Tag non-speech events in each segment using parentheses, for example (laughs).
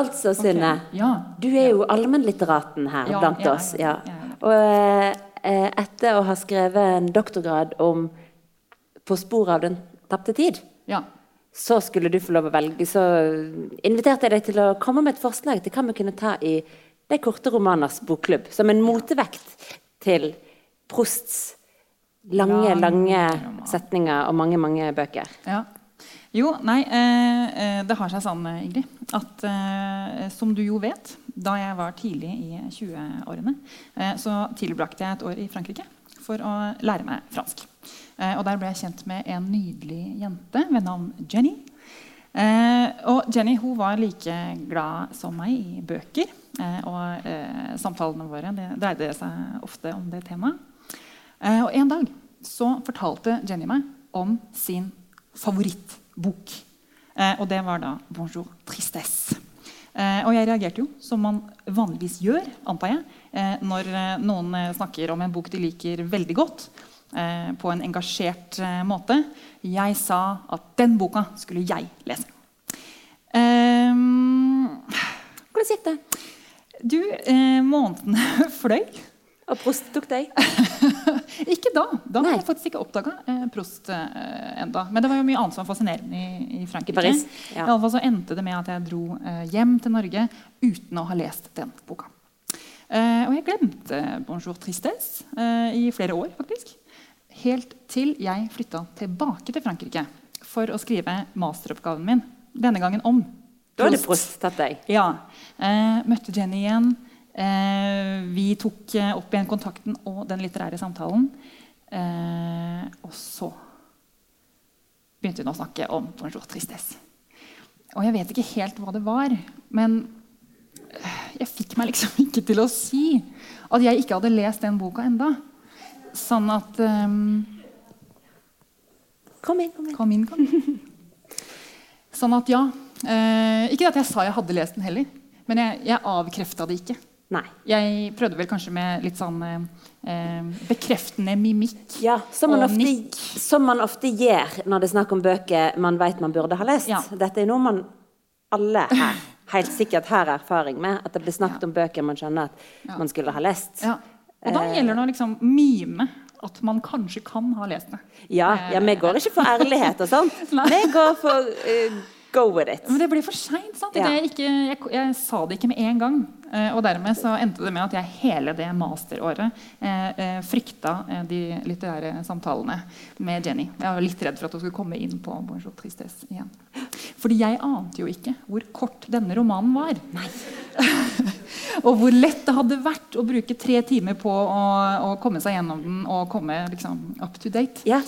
Altså, Synne. Ja. Du er jo allmennlitteraten her Ja, blant oss. Ja. Og eh, etter å ha skrevet en doktorgrad om 'På sporet av den tapte tid', ja. så skulle du få lov å velge. Så inviterte jeg deg til å komme med et forslag til hva vi kunne ta i De korte romaners bokklubb. Som en motevekt til Prosts Lange lange setninger og mange, mange bøker. Ja. Jo, nei, eh, eh, det har seg sånn, eh, Ingrid, at som du jo vet, da jeg var tidlig i 20-årene, eh, så tilbrakte jeg et år i Frankrike for å lære meg fransk. Og der ble jeg kjent med en nydelig jente ved navn Jenny. Og Jenny hun var like glad som meg i bøker. Og samtalene våre det dreide seg ofte om det temaet. Og en dag så fortalte Jenny meg om sin favorittbok. Eh, og det var da 'Bonjour tristesse'. Eh, og jeg reagerte jo, som man vanligvis gjør, antar jeg, eh, når noen snakker om en bok de liker veldig godt, eh, på en engasjert måte. Jeg sa at den boka skulle jeg lese. Ehm, Hvordan gikk det? du, eh, månedene (laughs) fløy. Og Prost tok deg? (laughs) Ikke da. Da hadde jeg faktisk ikke oppdaga eh, Prost eh, enda. Men det var jo mye annet som var fascinerende i, i Frankrike. I Paris, ja. I alle fall så endte det med at jeg dro eh, hjem til Norge uten å ha lest den boka. Eh, og jeg glemte 'Bonjour tristesse' i flere år, faktisk. Helt til jeg flytta tilbake til Frankrike for å skrive masteroppgaven min. Denne gangen om Prost. Da hadde Prost tatt deg. ja. Møtte Jenny igjen. Eh, vi tok eh, opp igjen kontakten og den litterære samtalen. Eh, og så begynte hun å snakke om Bonjour tristesse. Og jeg vet ikke helt hva det var, men jeg fikk meg liksom (laughs) ikke til å si at jeg ikke hadde lest den boka enda. Sånn at eh, Kom inn, kom inn. Kom inn, kom inn. Sånn at ja. Eh, ikke at jeg sa jeg hadde lest den heller, men jeg, jeg avkrefta det ikke. Nei. Jeg prøvde vel kanskje med litt sånn eh, eh, bekreftende mimikk. Ja, som man, ofte, som man ofte gjør når det er snakk om bøker man vet man burde ha lest. Ja. Dette er noe man alle her helt sikkert har erfaring med. At det blir snakket om bøker man skjønner at Ja. man skulle ha lest. Ja. Og da gjelder det å liksom mime at man kanskje kan ha lest det. Ja, ja, vi går ikke for ærlighet og sånt. (laughs) Vi går for uh, go with it. Men det blir for seint. Ja. Jeg, jeg, jeg sa det ikke med en gang. Eh, og dermed så endte det med at jeg hele det masteråret eh, eh, frykta de litterære samtalene med Jenny. Jeg var litt redd for at hun skulle komme inn på Bonjour tristesse igjen. Fordi jeg ante jo ikke hvor kort denne romanen var. (laughs) og hvor lett det hadde vært å bruke tre timer på å, å komme seg gjennom den og komme liksom, up to date. Ja,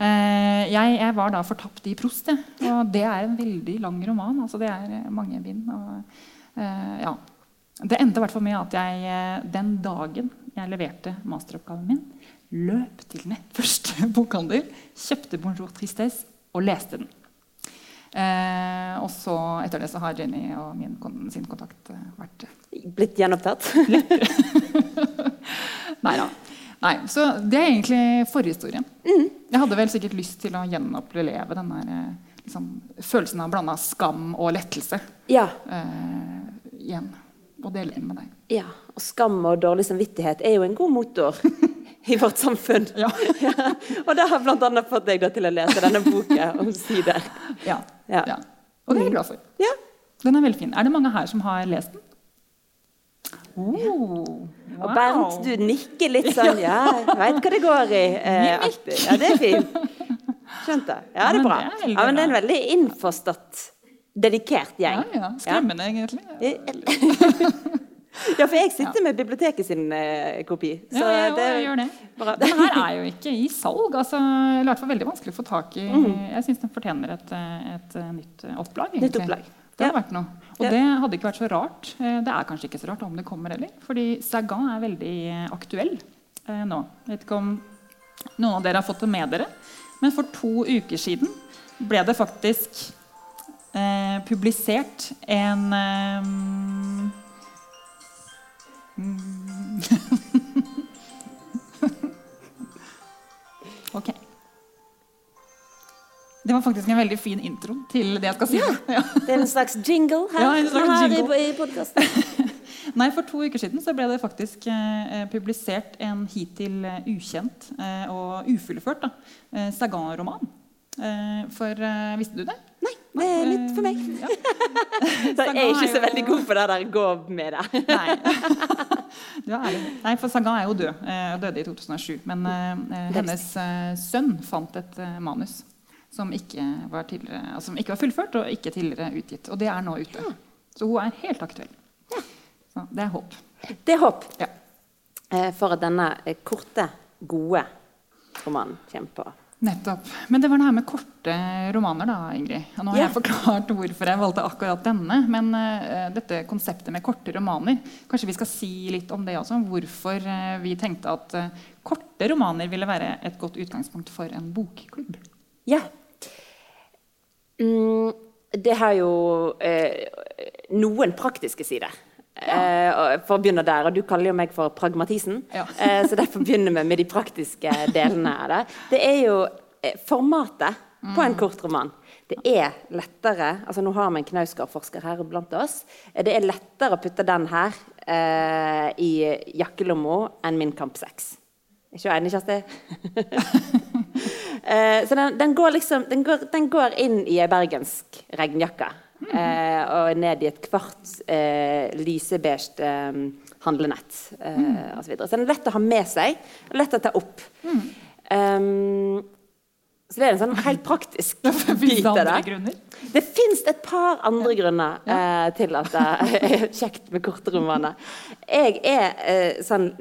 jeg, jeg var da fortapt i Prost, og det er en veldig lang roman. altså Det er mange bind. Og, ja. Det endte i med at jeg eh, den dagen jeg leverte masteroppgaven min, løp til nett (laughs) første bokhandel, kjøpte 'Bonjour tristesse' og leste den. Eh, og så etter det så har Jenny og min sin kontakt eh, vært blitt gjenopptatt. (laughs) (laughs) Nei da. Nei, så det er egentlig forhistorien. Jeg hadde vel sikkert lyst til å gjenoppleve den der, eh, liksom, følelsen av blanda skam og lettelse Ja, eh, igjen. Og dele den med deg. ja. Og skam og dårlig samvittighet er jo en god motor (laughs) i vårt samfunn. Ja. Ja. (laughs) Og det har bl.a. fått deg til å lese denne boka omsider. Ja. Ja. ja. Og det er jeg glad for. Ja. Den er veldig fin. Er det mange her som har lest den? Oh, Og Bernt, du nikker litt (laughs) sånn Ja, jeg veit hva det går i. Eh, ja, det er fint. Skjønt det. Ja, det er bra. Ja, men det er en veldig innforstått, dedikert gjeng. ja. Skremmende, egentlig. (laughs) Ja, for jeg sitter med biblioteket sin eh, kopi. Så Ja, jeg, det jeg gjør det. bra. Den her er jo ikke i salg. Altså, eller i hvert fall veldig vanskelig å få tak i. Mm. Jeg syns den fortjener et, eh, et eh, nytt eh, opplag. Nytt opplag. Det hadde Ja. vært noe. Og Ja. det hadde ikke vært så rart. Det er kanskje ikke så rart om det kommer heller. Fordi Sagan er veldig aktuell eh, nå. Jeg vet ikke om noen av dere har fått det med dere. Men for to uker siden ble det faktisk eh, publisert en eh, (laughs) Ok. Det var faktisk en veldig fin intro til det jeg skal si. Ja. (laughs) Det er en slags jingle her, Ja, slags her jingle. i, i podkasten. (laughs) Nei, For to uker siden så ble det faktisk eh, publisert en hittil eh, ukjent eh, og ufullført da, eh, Sagan-roman. Eh, for eh, visste du det? Det er litt for meg. Eh, ja. (laughs) Så jeg er ikke så veldig god på det der gå med det. Nei. (laughs) (laughs) Du er. Nei, for Sagan er jo død. Hun døde i 2007. Men eh, hennes eh, sønn fant et eh, manus som ikke, var altså, som ikke var fullført og ikke tidligere utgitt. Og det er nå ute. Så hun er helt aktuell. Så det er håp. Det er håp Ja. eh, for at denne eh, korte, gode romanen kommer på. Nettopp. Men det var det her med korte romaner, da, Ingrid. Og nå har yeah. jeg forklart hvorfor jeg valgte akkurat denne. Men uh, dette konseptet med korte romaner, kanskje vi skal si litt om det også? Hvorfor uh, vi tenkte at uh, korte romaner ville være et godt utgangspunkt for en bokklubb. Ja. Mm, det har jo noen praktiske sider. Eh, og for å begynne der, og Du kaller jo meg for pragmatisen, Ja. (laughs) eh, så derfor begynner vi med de praktiske delene av det. Det er jo eh, formatet på en kort roman. Det er lettere altså Nå har vi en Knausgård-forsker her blant oss. Eh, Det er lettere å putte den her eh, i jakkelomma enn min Kamp 6. Er ikke du enig, Kjersti? (laughs) Eh, så den, den, går liksom, den, går, den går inn i ei bergensk regnjakke. Eh, og ned i et kvart eh, lysebeige eh, handlenett. Eh, osv. så, så den er lett å ha med seg og lett å ta opp. Um, så det er en sånn helt praktisk (laughs) bit av det. Det fins et par andre grunner eh, til at det er (laughs) kjekt med korte romaner. Jeg er eh, sånn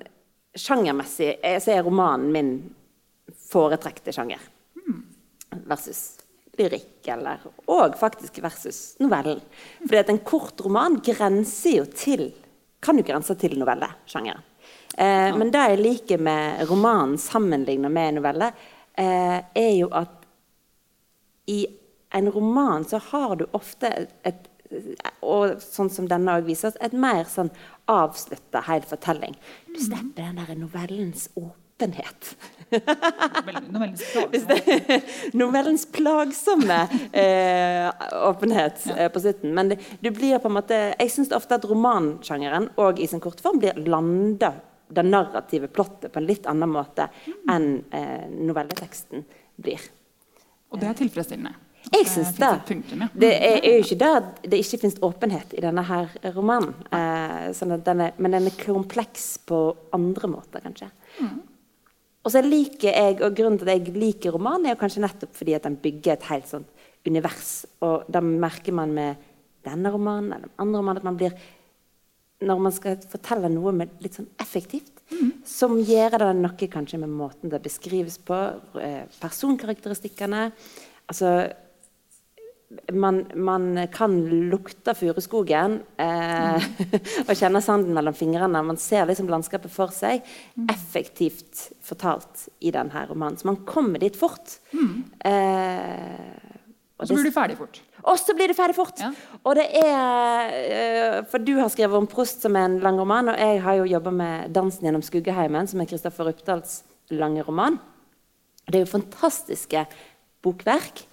Sjangermessig eh, så er romanen min foretrekte sjanger. Versus lyrikk, eller Og faktisk versus novellen. Fordi at en kort roman grenser jo til Kan jo grense til novellesjangeren. Eh, men det jeg liker med romanen sammenlignet med novelle, eh, er jo at i en roman så har du ofte et, og sånn som denne òg viser oss, et mer sånn avslutta hel fortelling. Du slipper den der novellens åpenhet. Novellens plagsomme. novellens plagsomme eh, åpenhet eh, på slutten. Men det, det, blir på en måte Jeg syns ofte at romansjangeren og i sin kortform blir landa det narrative plottet på en litt annen måte enn eh, novelleteksten blir. Og det er tilfredsstillende. Jeg syns det. punktum, ja. Det er, er jo ikke det at det ikke finnes åpenhet i denne her romanen. Eh, sånn den er, men den er kompleks på andre måter, kanskje. Og så liker jeg, og Grunnen til at jeg liker romanen, er kanskje nettopp fordi at den bygger et helt sånt univers. Og da merker man med denne romanen eller den andre romanen at man blir Når man skal fortelle noe med litt sånn effektivt, som gjør det noe kanskje med måten det beskrives på, eh, personkarakteristikkene Altså man, man kan lukte furuskogen eh, (laughs) og kjenne sanden mellom fingrene. Man ser liksom landskapet for seg. Effektivt fortalt i denne romanen. Så man kommer dit fort. Eh, Og så blir du ferdig fort. og så blir du ferdig fort. Ja. Og det er eh, For du har skrevet om 'Prost' som en lang roman, og jeg har jo jobba med 'Dansen gjennom skuggeheimen', som er Kristoffer Uppdals lange roman. Det er jo fantastiske bokverk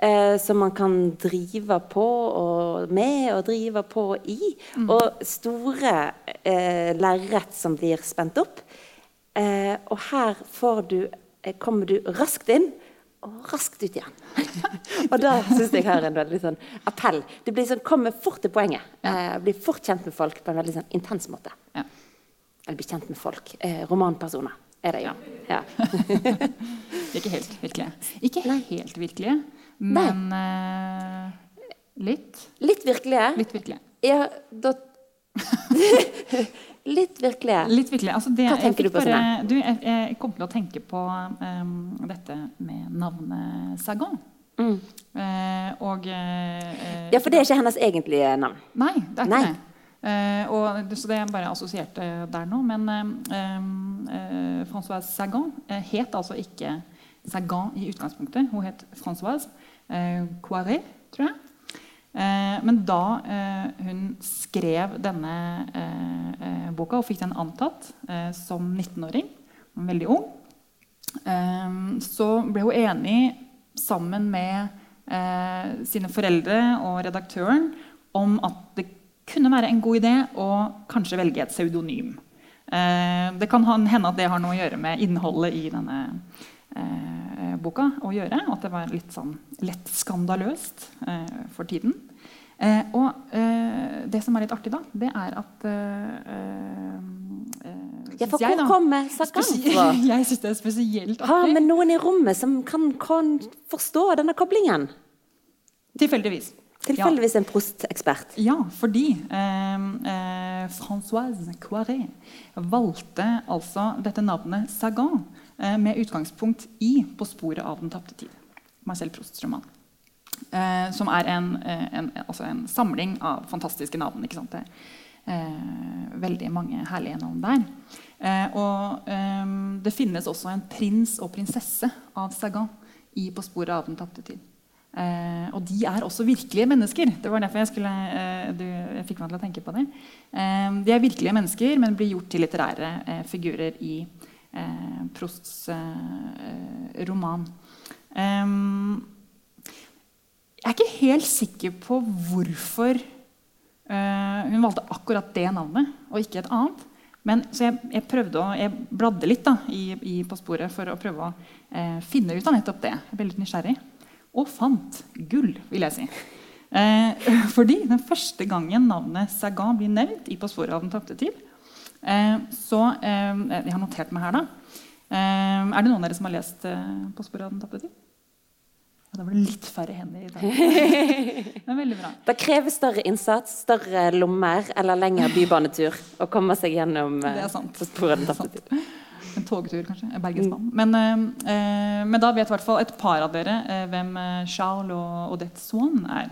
eh, som man kan drive på og med og drive på i. Og store eh, lerret som blir spent opp. Eh, og her får du, eh, kommer du raskt inn og raskt ut igjen. (laughs) og da syns jeg her er en veldig sånn appell. Du blir sånn, kommer fort til poenget. Eh, blir fort kjent med folk på en veldig sånn intens måte. Ja. Eller blir kjent med folk. Eh, romanpersoner er det jo. Ja. (laughs) Ikke helt virkelige. Ikke helt virkelige, men uh, litt. Litt virkelige. Litt virkelige. Ja, da (laughs) Litt virkelige. Litt virkelig. Altså det, Hva tenker du på, bare, du, jeg, jeg kom til å tenke på um, dette med navnet Sagan. Mm. Uh, og uh, Ja, for det er ikke hennes egentlige navn. Nei, det er Nei. ikke det. Uh, og, så det er bare assosiert der nå. Men eh, eh, Françoise Sagan het altså ikke Sagan i utgangspunktet. Hun het Françoise eh, Coiret, tror jeg. Eh, men da eh, hun skrev denne eh, eh, boka og fikk den antatt eh, som 19-åring, veldig ung, eh, så ble hun enig sammen med eh, sine foreldre og redaktøren om at det kunne være en god idé å kanskje velge et pseudonym. Eh, det kan hende at det har noe å gjøre med innholdet i denne eh, boka. å gjøre, og At det var litt sånn lett skandaløst eh, for tiden. Eh, og eh, det som er litt artig, da, det er at ja, for hvor kommer sakanfra. (laughs) Jeg syns det er spesielt artig. Har vi noen i rommet som kan, kan forstå denne koblingen? Tilfeldigvis. Tilfeldigvis en prostekspert. Ja, fordi eh, eh, Francoise Coiré valgte altså dette navnet Sagan eh, med utgangspunkt i 'På sporet av den tapte tid'. Marcel Prousts roman. Eh, som er en, eh, en, altså en, samling av fantastiske navn. eh, veldig mange herlige navn der. og det finnes også en prins og prinsesse av Sagan i 'På sporet av den tapte tid'. Eh, og de er også virkelige mennesker. Det var derfor jeg, skulle, eh, du, jeg fikk meg til å tenke på det. Eh, de er virkelige mennesker, men blir gjort til litterære eh, figurer i eh, Prosts eh, roman. jeg er ikke helt sikker på hvorfor hun valgte akkurat det navnet og ikke et annet. Men, så jeg, jeg, prøvde å, jeg bladde litt da, i, i, på sporet for å prøve å finne ut av nettopp det. Jeg ble litt nysgjerrig og fant gull, vil jeg si. Eh, (laughs) fordi den første gangen navnet Sagan blir nevnt i 'På sporet av den tapte tid', så eh, Jeg har notert meg her, da. Eh, er det noen av dere som har lest eh, 'På sporet av den tapte tid'? Ja, da var det litt færre hender i dag. (laughs) Det er veldig bra. Det krever større innsats, større lommer eller lengre bybanetur å komme seg gjennom det er sant. sporet tapte tid. En togtur, kanskje. Bergensbanen. Men, eh, eh, men, da vet i hvert fall et par av dere eh, hvem eh, Charles og Odette Swan er.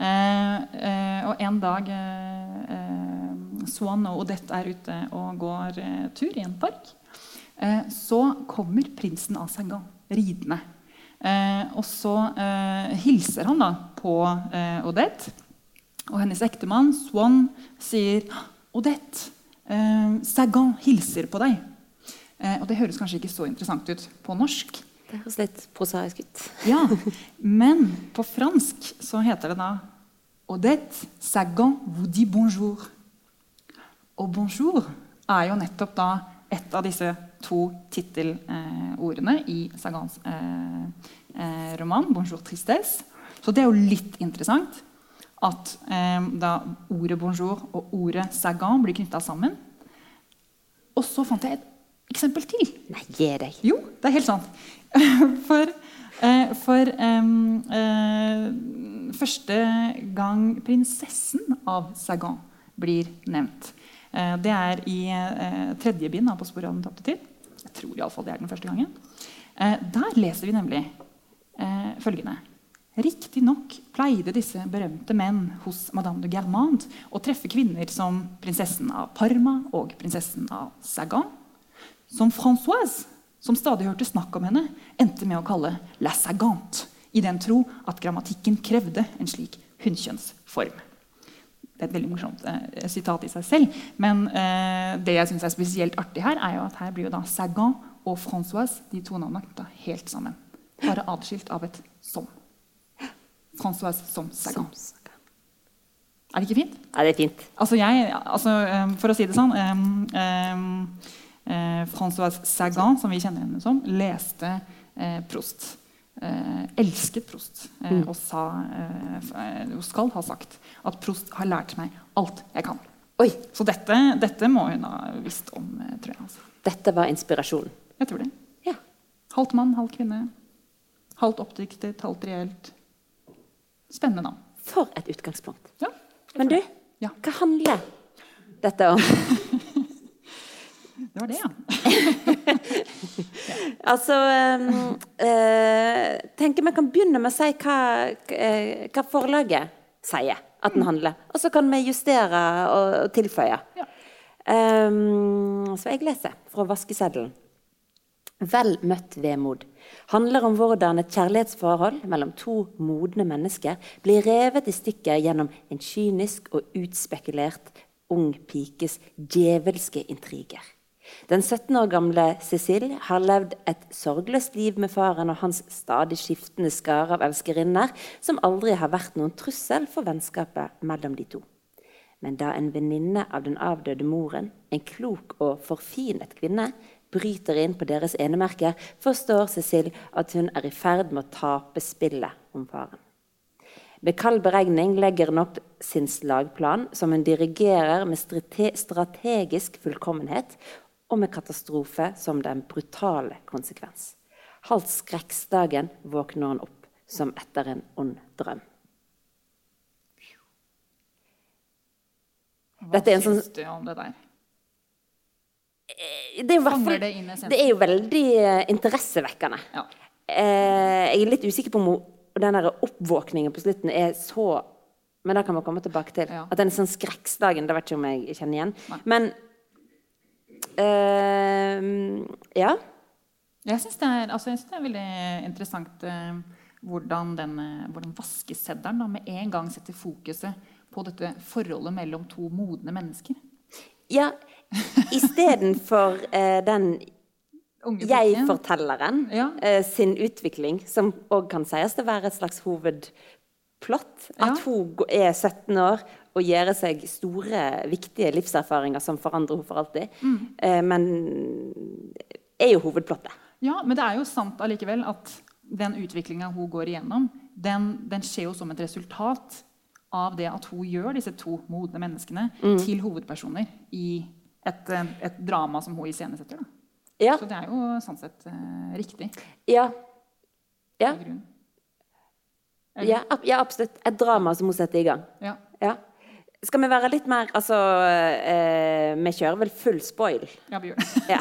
Eh, eh, og en dag Swan og Odette er ute og går tur i en park, så kommer prinsen av Sagan ridende. og så hilser han da på Odette. Og hennes ektemann Swan sier Odette, Sagan hilser på deg. Eh, og det høres kanskje ikke så interessant ut på norsk. Det høres litt prosaisk ut. ja, Men på fransk så heter det da Odette Sagan vous dit bonjour. Og bonjour er jo nettopp da et av disse to tittelordene eh, i Sagans eh, eh, roman 'Bonjour tristesse'. Så det er jo litt interessant at eh, da ordet 'bonjour' og ordet 'Sagan' blir knytta sammen. Og så fant jeg et eksempel til. Nei, gi deg. Jo, det er helt sant. (laughs) For, for um, uh, første gang prinsessen av Sagan blir nevnt. Uh, det er i uh, tredje bind av 'På sporet av den tapte tid'. Jeg tror iallfall det er den første gangen. der leser vi nemlig følgende. Riktignok pleide disse berømte menn hos Madame de Germande å treffe kvinner som prinsessen av Parma og prinsessen av Sagan som Françoise, som stadig hørte snakk om henne, endte med å kalle la sagante, i den tro at grammatikken krevde en slik hunnkjønnsform. Det er et veldig morsomt eh, sitat i seg selv. Men eh, det jeg synes er spesielt artig her, er jo at her blir jo da Sagan og Françoise de to navnene knytta helt sammen. Bare adskilt av et 'som'. Françoise som Sagan. Er det ikke fint? Ja, det er fint. Altså jeg, altså, um, for å si det sånn um, um, eh, Francois Sagan, som vi kjenner henne som, leste eh, Prost. Eh, elsket Prost. Eh, mm. Og sa, eh, hun skal ha sagt at Prost har lært meg alt jeg kan. Oi. Så dette, dette må hun ha visst om. Eh, tror jeg. Altså. Dette var inspirasjonen? Jeg tror det. Ja. Halvt mann, halvt kvinne. Halvt oppdiktet, halvt reelt. Spennende navn. For et utgangspunkt. Ja, Men du, ja. hva handler dette om? (laughs) Det var det, ja. (laughs) altså um, uh, tenker Vi kan begynne med å si hva, uh, hva forlaget sier at den mm. handler. Og så kan vi justere og, og tilføye. Ja. Um, så jeg leser fra vaskeseddelen. Vel møtt vemod handler om hvordan et kjærlighetsforhold mellom to modne mennesker blir revet i stykker gjennom en kynisk og utspekulert ung pikes djevelske intriger. Den 17 år gamle Cecil har levd et sorgløst liv med faren og hans stadig skiftende skare av elskerinner, som aldri har vært noen trussel for vennskapet mellom de to. Men da en venninne av den avdøde moren, en klok og forfinet kvinne, bryter inn på deres enemerker, forstår Cecil at hun er i ferd med å tape spillet om faren. Ved kald beregning legger hun opp sin slagplan, som hun dirigerer med strategisk fullkommenhet, og med katastrofe som den brutale konsekvens. Halvt skrekksdagen våkner han opp som etter en ond drøm. Hva syns sånn, du om det der? Eh, det er, fall, det, det er, jo veldig uh, interessevekkende. Ja. Uh, jeg er litt usikker på om den oppvåkningen på slutten er så Men det kan vi komme tilbake til. Ja. At den sånn skrekksdagen, det vet ikke om jeg kjenner igjen. Nei. Men uh, ja. Jeg syns det, altså, det, er veldig interessant hvordan, den, hvordan vaskeseddelen med en gang setter fokuset på dette forholdet mellom to modne mennesker. Ja, istedenfor uh, den jeg-fortelleren ja. uh, sin utvikling, som òg kan sies å være et slags hovedplott. At hun er 17 år og gjør seg store, viktige livserfaringer som forandrer henne for alltid. Mm. Eh, men er jo hovedplottet. Ja, men det er jo sant allikevel at den utviklinga hun går igjennom, den, den skjer jo som et resultat av det at hun gjør disse to modne menneskene mm. til hovedpersoner i et, eh, et, drama som hun iscenesetter. Ja. Så det er jo sånn sett uh, riktig. Ja. Ja. Ja, ja, absolutt. Et drama som hun setter i gang. Ja. ja. Skal vi være litt mer Altså, eh, vi kjører vel full spoil? Ja, vi gjør det. Ja.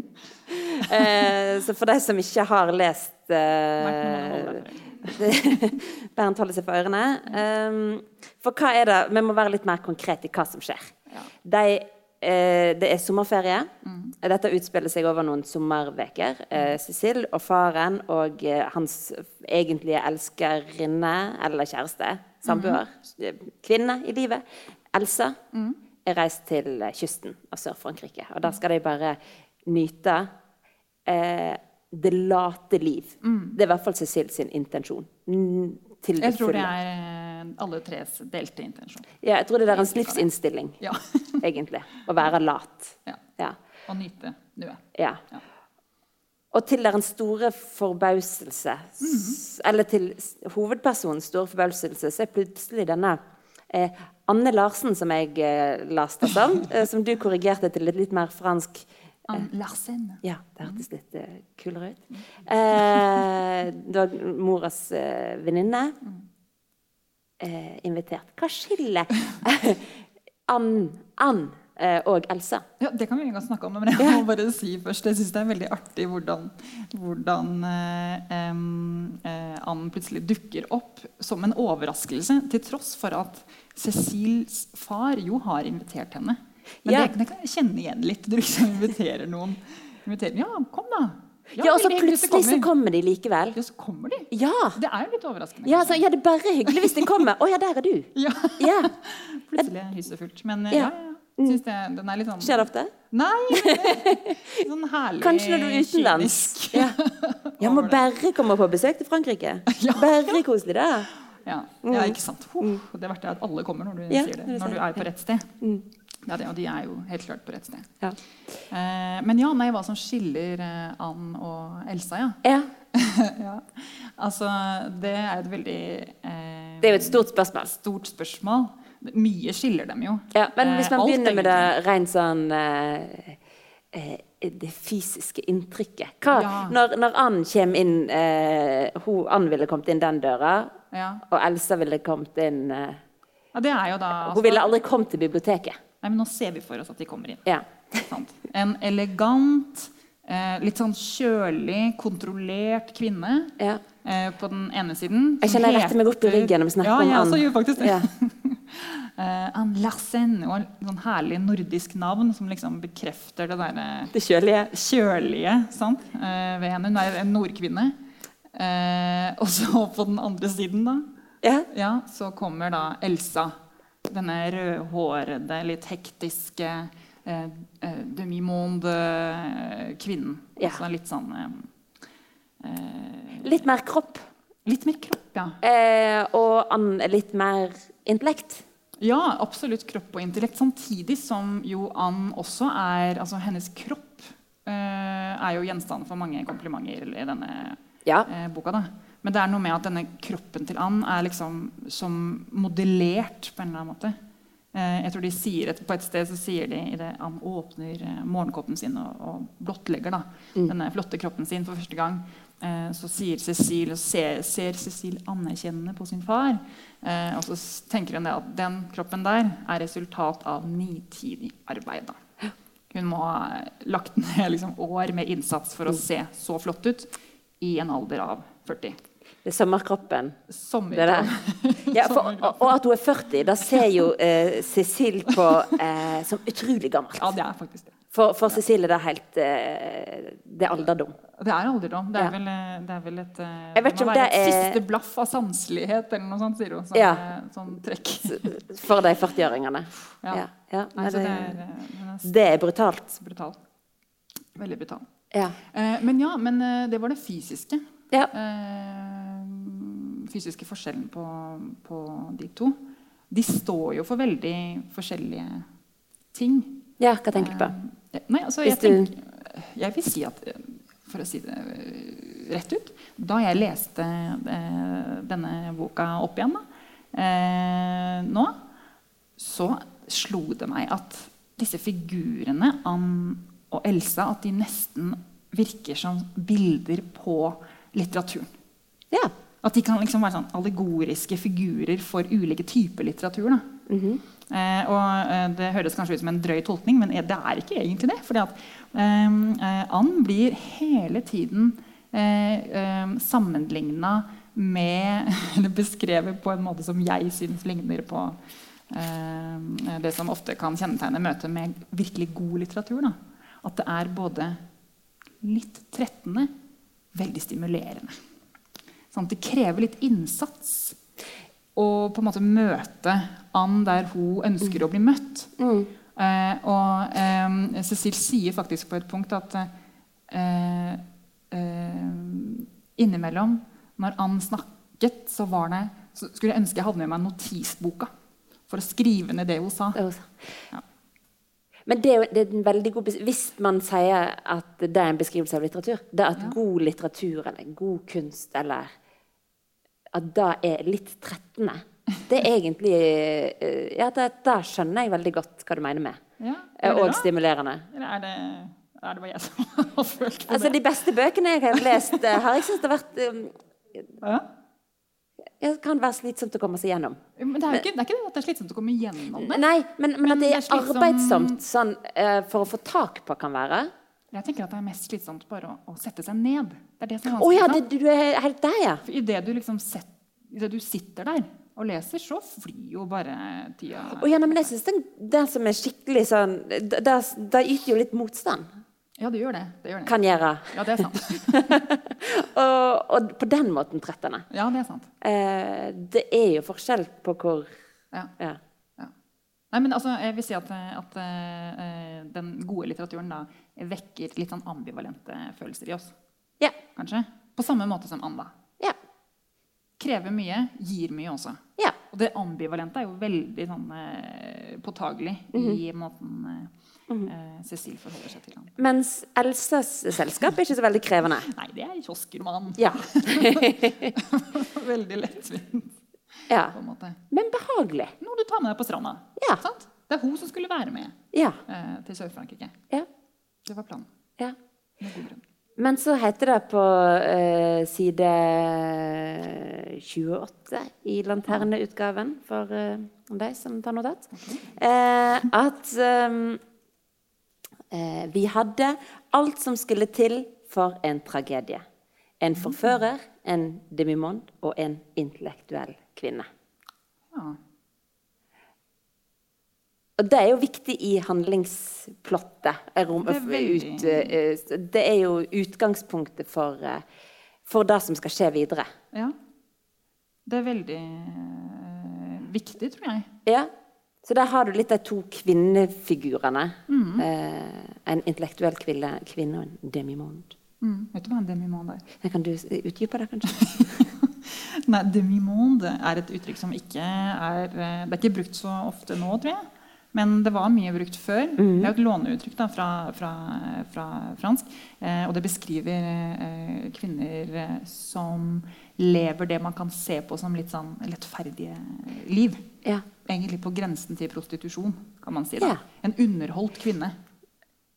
(laughs) eh, så for de som ikke har lest eh, (laughs) Bernt holder seg for ørene. Um, for hva er det Vi må være litt mer konkret i hva som skjer. Ja. De, eh, det er sommerferie. Mm. Dette utspiller seg over noen sommerveker. Eh, Cecil og faren og eh, hans egentlige elskerinne eller kjæreste, samboer, mm. kvinne i livet, Elsa, mm. er reist til kysten av Sør-Frankrike. Og da skal de bare nyte eh, det late liv. Mm. Det er i hvert fall Cecil sin intensjon. Jeg tror det er eh, alle tres delte intensjon. Ja, jeg tror det er deres livsinnstilling, ja. (laughs) egentlig. Å være lat. Ja. ja. Og nyte nuet. Ja. ja. Og til deres store forbauselse, mm -hmm. eller til hovedpersonens store forbauselse, så er plutselig denne eh, Anne Larsen, som jeg eh, lasta som, (laughs) eh, som du korrigerte til et litt mer fransk Larsen. Ja, det hørtes litt uh, kulere ut. Eh, det var moras eh, venninne. Eh, invitert. Hva skiller (laughs) Ann, Ann og Elsa? Ja, Det kan vi ikke snakke om, men jeg må bare si først Jeg syns det er veldig artig hvordan, hvordan Ann plutselig dukker opp som en overraskelse, til tross for at Cecils far jo har invitert henne. Men ja. det, det, kan jeg kjenne igjen litt. Du liksom inviterer noen. Inviterer, ja, kom da. Ja, ja og så plutselig så kommer de likevel. Ja, så kommer de. Ja. Det er jo litt overraskende. Ja, så, ja, det er bare hyggelig hvis de kommer. Å oh, ja, der er du. (laughs) Ja. ja. plutselig hyssefullt. Men ja, ja. Syns det, den er litt sånn Skjer det ofte? Nei. (laughs) Sånn herlig Kanskje når du er utenlands. Ja. (laughs) ja, må bare komme på besøk til Frankrike. Ja. Bare koselig, da. Ja. ja, ikke sant. Oh, det er verdt det at alle kommer når du sier det. Når du er på rett sted. Mm. Ja, det, og de er jo helt klart på rett sted. Ja. Eh, men ja, nei, hva som skiller eh, Ann og Elsa, ja. ja. (laughs) ja. Altså, det er et veldig eh, Det er jo et stort spørsmål. Stort spørsmål. Mye skiller dem jo. Ja, Men hvis man eh, begynner med det rent sånn eh, eh, det fysiske inntrykket. Hva, ja. Når, når Ann kommer inn eh, hun, Ann ville kommet inn den døra, ja. og Elsa ville kommet inn eh, det altså, Hun ville aldri kommet til biblioteket. Nei, men nå ser vi for oss at de kommer inn. Ja. En elegant, eh, litt sånn kjølig, kontrollert kvinne ja. eh, på den ene siden. Jeg kjenner jeg retter meg opp i ryggen når vi snakker ja, om. Ja, gjør faktisk det. Uh, (laughs) Ann Larsen og et sånn herlig nordisk navn som liksom bekrefter det der Det kjølige. kjølige sant? Ved henne. Hun er en nordkvinne. Og så på den andre siden, da, ja. ja så kommer da Elsa denne rødhårede, litt hektiske eh, eh, demi-monde-kvinnen. Ja. Altså litt sånn eh, eh, Litt mer kropp. Litt mer kropp, ja. Eh, og litt mer intellekt. Ja, absolutt kropp og intellekt. Samtidig som jo Ann også er Altså hennes kropp eh, er jo gjenstand for mange komplimenter i denne Ja. eh, boka. da. Men det er noe med at denne kroppen til Ann er liksom som modellert på en eller annen måte. Eh, jeg tror de sier et, På et sted så sier de idet han åpner morgenkåpen morgenkoppen sin og, og blottlegger da, denne flotte kroppen sin for første gang, eh, så sier Cecil, ser, ser Cecil anerkjennende på sin far. Eh, og så tenker hun det at den kroppen der er resultat av nitidig arbeid. da. Hun må ha lagt ned liksom, år med innsats for å se så flott ut i en alder av 40. Det er sommerkroppen. (laughs) Sommerkroppen. Det. Ja, for, og, at hun er 40, da ser jo eh, Cecil på eh, som utrolig gammelt. Ja, det er faktisk det. For, for Cecil er det helt eh, Det er alderdom. Det er alderdom. Det er, Ja. vel, eh, det er vel et, eh, Jeg vet ikke om være er et siste blaff av sanselighet eller noe sånt, sier hun. Sånn, Ja. eh, sånn trekk. For de 40-åringene. Ja. Ja. Nei, det det, er, det er brutalt. brutal. Veldig brutalt. Ja. Eh, men ja, men det var det fysiske. Ja. Eh, fysiske forskjellen på, på de to. De står jo for veldig forskjellige ting. ja, hva tenker du på? Eh, Nei, altså, jeg, tenker, jeg vil si at eh, For å si det rett ut Da jeg leste denne boka opp igjen da, eh, nå, så slo det meg at disse figurene, Ann og Elsa, at de nesten virker som bilder på litteraturen. Ja. At de kan liksom være sånn allegoriske figurer for ulike typer litteratur. Da. eh, og eh, Det høres kanskje ut som en drøy tolkning, men det er ikke egentlig det. fordi at eh, And blir hele tiden eh, eh, sammenligna med (laughs) Eller beskrevet på en måte som jeg syns ligner på eh, det som ofte kan kjennetegne møtet med virkelig god litteratur. Da. At det er både litt trettende, veldig stimulerende. Sånn det krever litt innsats å på en måte møte Ann der hun ønsker å bli møtt. Eh, og eh, Cecil sier faktisk på et punkt at eh, eh, innimellom, når Ann snakket, så, var det, så skulle jeg ønske jeg hadde med meg notisboka for å skrive ned det hun sa. Det hun sa. Ja. Men det det er en veldig god Hvis man sier at det er en beskrivelse av litteratur, det at Ja. god litteratur eller god kunst eller At det er litt trettende, det er egentlig eh, Ja, det, da skjønner jeg veldig godt hva du mener med. Ja, Eh, Og stimulerende. Eller er det, er det bare jeg som (laughs) har følt på Altså, det? de beste bøkene jeg har lest, eh, har jeg syntes det har vært um, Ja? Det kan være slitsomt å komme seg gjennom. Men det er jo ikke det, ikke det at det er slitsomt å komme gjennom det. Nei, men, men at det er slitsom... arbeidsomt sånn, eh, for å få tak på, kan være. Jeg tenker at det er mest slitsomt bare å, å sette seg ned. Det er det som er vanskelig. Oh, ja, det, du er helt der, ja. For det du liksom set, i det du sitter der og leser, så flyr jo bare tida Oh, ja, nei, men jeg synes det, det som er skikkelig sånn Det det yter jo litt motstand. Ja, det gjør det. det, gjør det. Kan gjøre. Ja, det er sant. (laughs) Og, og på den måten trettende. Ja, det er sant. Eh, det er jo forskjell på hvor Ja. ja. Ja. Nei, men altså, jeg vil si at, at uh, den gode litteraturen da vekker litt sånn ambivalente følelser i oss. Ja. Kanskje? På samme måte som Anda. Ja. Krever mye, gir mye også. ja. Og det ambivalente er jo veldig sånn, uh, påtagelig i måten eh, -hmm. Cecil forholder seg til ham. Mens Elsas selskap er ikke så veldig krevende. (laughs) Nei, det er kioskroman. Ja. (laughs) veldig lettvint, ja. Men behagelig. Noe du tar med deg på stranda. Ja. Sant? Det er hun som skulle være med Ja. eh, til Sør-Frankrike. ja. Det var planen. Men så heter det på eh, side 28 i lanterneutgaven, for eh, de som tar notat, eh, at ehm, eh, vi hadde alt som skulle til for en tragedie. En forfører, en demimond og en intellektuell kvinne. Ja. Og det er jo viktig i handlingsplottet. Det er ut, eh, det er jo utgangspunktet for, eh, for det som skal skje videre. ja. Det er veldig eh, viktig, tror jeg. Ja, Så der har du litt de to kvinnefigurene. Mm. Eh, en intellektuell kvinne, kvinne og en demimond. Mm. Vet du hva en demimond er? Jeg Kan du utdype det, kanskje? (laughs) Nei, demimond er et uttrykk som ikke er eh, Det er ikke brukt så ofte nå, tror jeg. Men det var mye brukt før. Det er et låneuttrykk da, fra, fra, fra fransk. Eh, og det beskriver eh, kvinner eh, som lever det man kan se på som litt sånn lettferdige liv. Ja. Egentlig på grensen til prostitusjon, kan man si. da. Ja. En underholdt kvinne.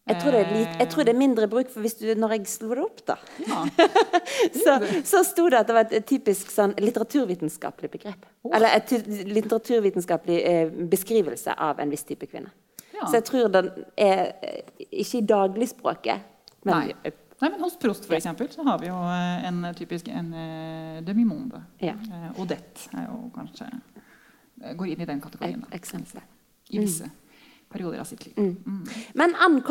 Jeg tror, det er litt, jeg tror det er mindre bruk, for hvis du, når jeg slo det opp, da, Ja. (laughs) så, så sto det at det var et typisk sånn litteraturvitenskapelig begrep. Eller et litteraturvitenskapelig eh, beskrivelse av en viss type kvinne. Ja. Så jeg tror den er eh, ikke i dagligspråket, men Nei. Nei, men Hos Prost for eksempel, så har vi jo eh, en typisk en eh, demimonde. Ja. Eh, Odette er jo kanskje eh, går inn i den kategorien. Da. I visse perioder av sitt liv. Mm. Men Ann.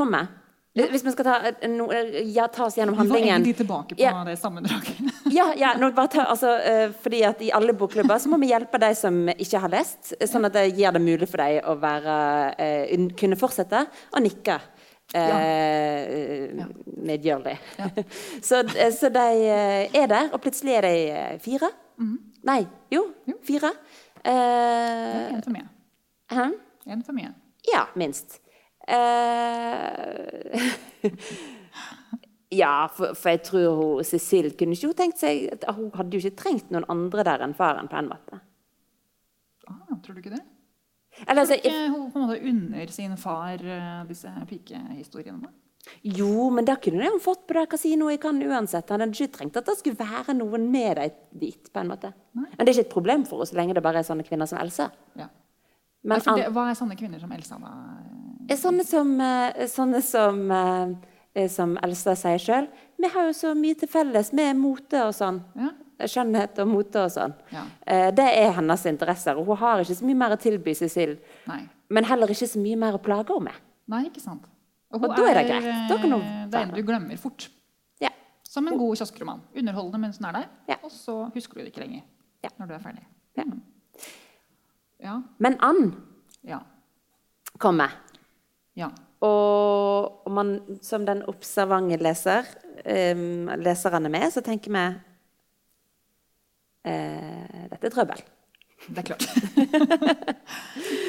Hvis vi skal ta, eh, no, eh, ja, ta oss gjennom Vi var handlingen egentlig tilbake på Ja. det sammendraget. (laughs) Ja, ja bare ta, altså, eh, fordi at I alle bokklubber så må vi hjelpe de som ikke har lest, eh, sånn at det gjør det mulig for dem å være, eh, kunne fortsette å nikke. Eh, Ja. Medgjørlig. Ja. (laughs) så, eh, så de eh, er der, og plutselig er de eh, fire. Nei, jo, Jo. fire. Eh, En for mye. hæ? En for mye. Ja, minst. Eh, (laughs) ja, for, for jeg tror hun, Cecil kunne ikke hun tenkt seg at Hun hadde jo ikke trengt noen andre der enn faren, på en måte. Ah, tror du ikke det? Eller, altså, Ikke hun på en måte unner sin far eh, disse pikehistoriene? Jo, men da kunne hun fått på det kasinoet i Cannes uansett. Han hadde ikke trengt at det skulle være noen med deg dit. på en måte. Nei. Men det er ikke et problem for henne så lenge det bare er sånne kvinner som Elsa. Ja. Men altså, det, hva er sånne kvinner som Elsa, da? er sånne som, eh, sånne som, eh, som Elsa sier sjøl. Vi har jo så mye til felles med mote og sånn. Ja. skjønnhet og mote og sånn. Ja. Eh, Det er hennes interesser. Og hun har ikke så mye mer å tilby Cecil, Nei. men heller ikke så mye mer å plage henne med. Nei, ikke sant. Og da er det greit. Da kan hun eh, Det er en du glemmer fort. Ja. Som en god kioskroman. Underholdende mens den er der, Ja. og så husker du det ikke lenger. Ja. Når du er ferdig. Ja. Ja. Men Ann Ja. kommer. ja. Og man som den observante leser, um, er med, så tenker vi eh, dette er trøbbel. Det er klart. (laughs)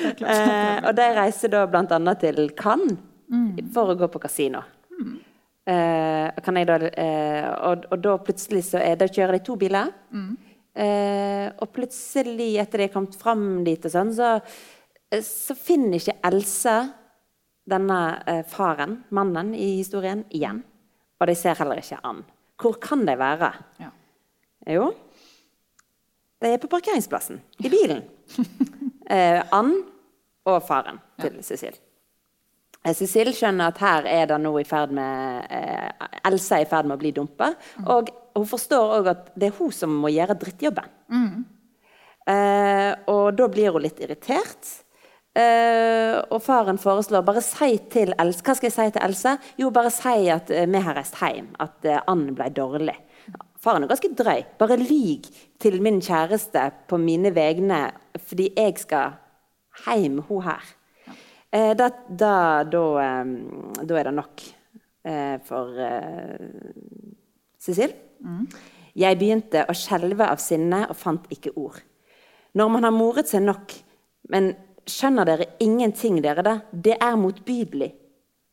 det er klart. Eh, og de reiser da bl.a. til Cannes for å gå på kasino. Eh, kan jeg da, eh, og, og da plutselig så er, da kjører de to biler. Eh, og plutselig, etter de er kommet fram dit, og sånn, så, eh, så finner ikke Else denne eh, faren, mannen i historien, igjen. Og de ser heller ikke an. Hvor kan de være? Ja. Jo, de er på parkeringsplassen, i bilen. (laughs) Eh, Ann og faren til Cecil. Eh, Cecil skjønner at her er det nå i ferd med eh, Elsa er i ferd med å bli dumpa. Og hun forstår òg at det er hun som må gjøre drittjobben. Eh, og da blir hun litt irritert. Eh, og faren foreslår bare si til Elsa Hva skal jeg si til Else? Jo, bare si at eh, vi har reist hjem. At Ann ble dårlig. Faren er ganske drøy. Bare lyg til min kjæreste på mine vegne fordi jeg skal hjem hun her. Eh, da, da, da, da er det nok eh, for eh, Cecil. Jeg begynte å skjelve av sinne og fant ikke ord. Når man har moret seg nok, men skjønner dere ingenting, dere da? Det er motbydelig.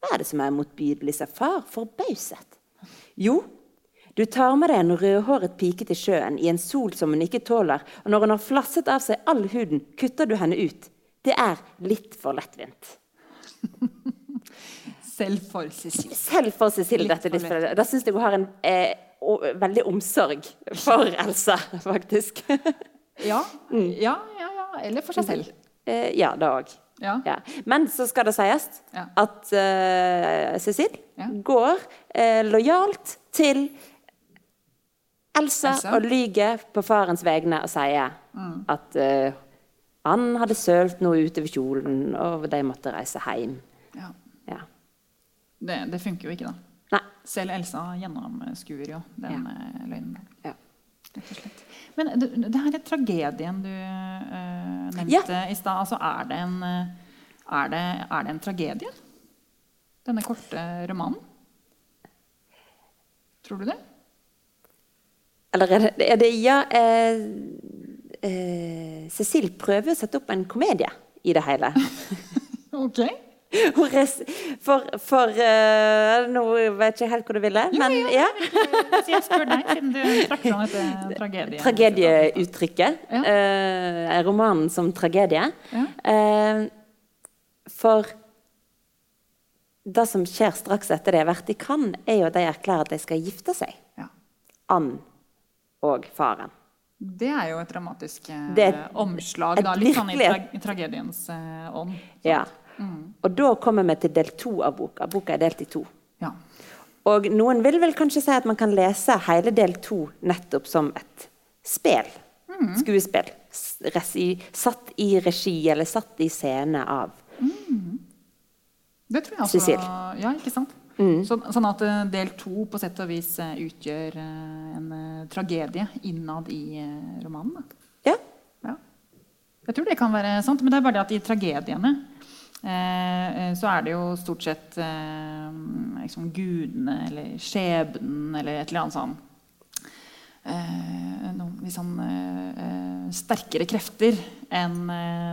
Hva er det som er motbydelig, sa far, forbauset. Jo, du tar med deg en rødhåret pike til sjøen i en sol som hun ikke tåler, og når hun har flasset av seg all huden, kutter du henne ut. Det er litt for lettvint. (laughs) Selv for Cecilie. Selv for Cecilie Litt dette litt for Da syns jeg hun har en eh, veldig omsorg for (laughs) Elsa, faktisk. (laughs) Ja. ja, ja, ja. Eller for seg selv. eh, ja, det òg. Ja. Ja. Men så skal det sies at uh, Cecilie går eh, lojalt til Elsa, Elsa. og lyver på farens vegne og sier Mm. at eh, han hadde sølt noe utover kjolen, og de måtte reise hjem. Ja. Ja. Det, det funker jo ikke, da. Nei. Selv Elsa gjennomskuer jo den ja. løgnen. Ja. Rett og slett. Men det, det her er tragedien du, uh, nevnte i stad. Altså, er, det en, eh, er, det, er det en tragedie? Denne korte romanen? Tror du det? Eller er det, er det Ja. Eh, eh, Cecil prøver å sette opp en komedie i det hele. (laughs) ok. For, for uh, Nå vet jeg ikke helt hvor du ville, jo, men ja. ja. jeg spør deg, siden du trakk fram dette (laughs) tragedie. Tragedieuttrykket. Ja. Uh, romanen som tragedie. Ja. Uh, for det som skjer straks etter det har vært i Cannes, er jo at de erklærer at de skal gifte seg. Ja. Ann og faren. Det er jo et dramatisk et, omslag. Da, litt sånn i tra tragediens ånd. Ja. Mm. Og da kommer vi til del to av boka. Boka er delt i to. Ja. Og noen vil vel kanskje si at man kan lese hele del to nettopp som et spel. Mm. Skuespill. Satt i regi eller satt i scene av mm. Det tror jeg. Cecil. Ja, ikke sant? Mm. Så, sånn at eh, del to på sett og vis eh, utgjør eh, en tragedie innad i romanen. Ja. ja. Jeg tror det kan være sant, men det er bare det at i tragediene Eh, eh, så er det jo stort sett eh, liksom gudene eller skjebnen eller et eller annet sånn noen sånn, sterkere krefter enn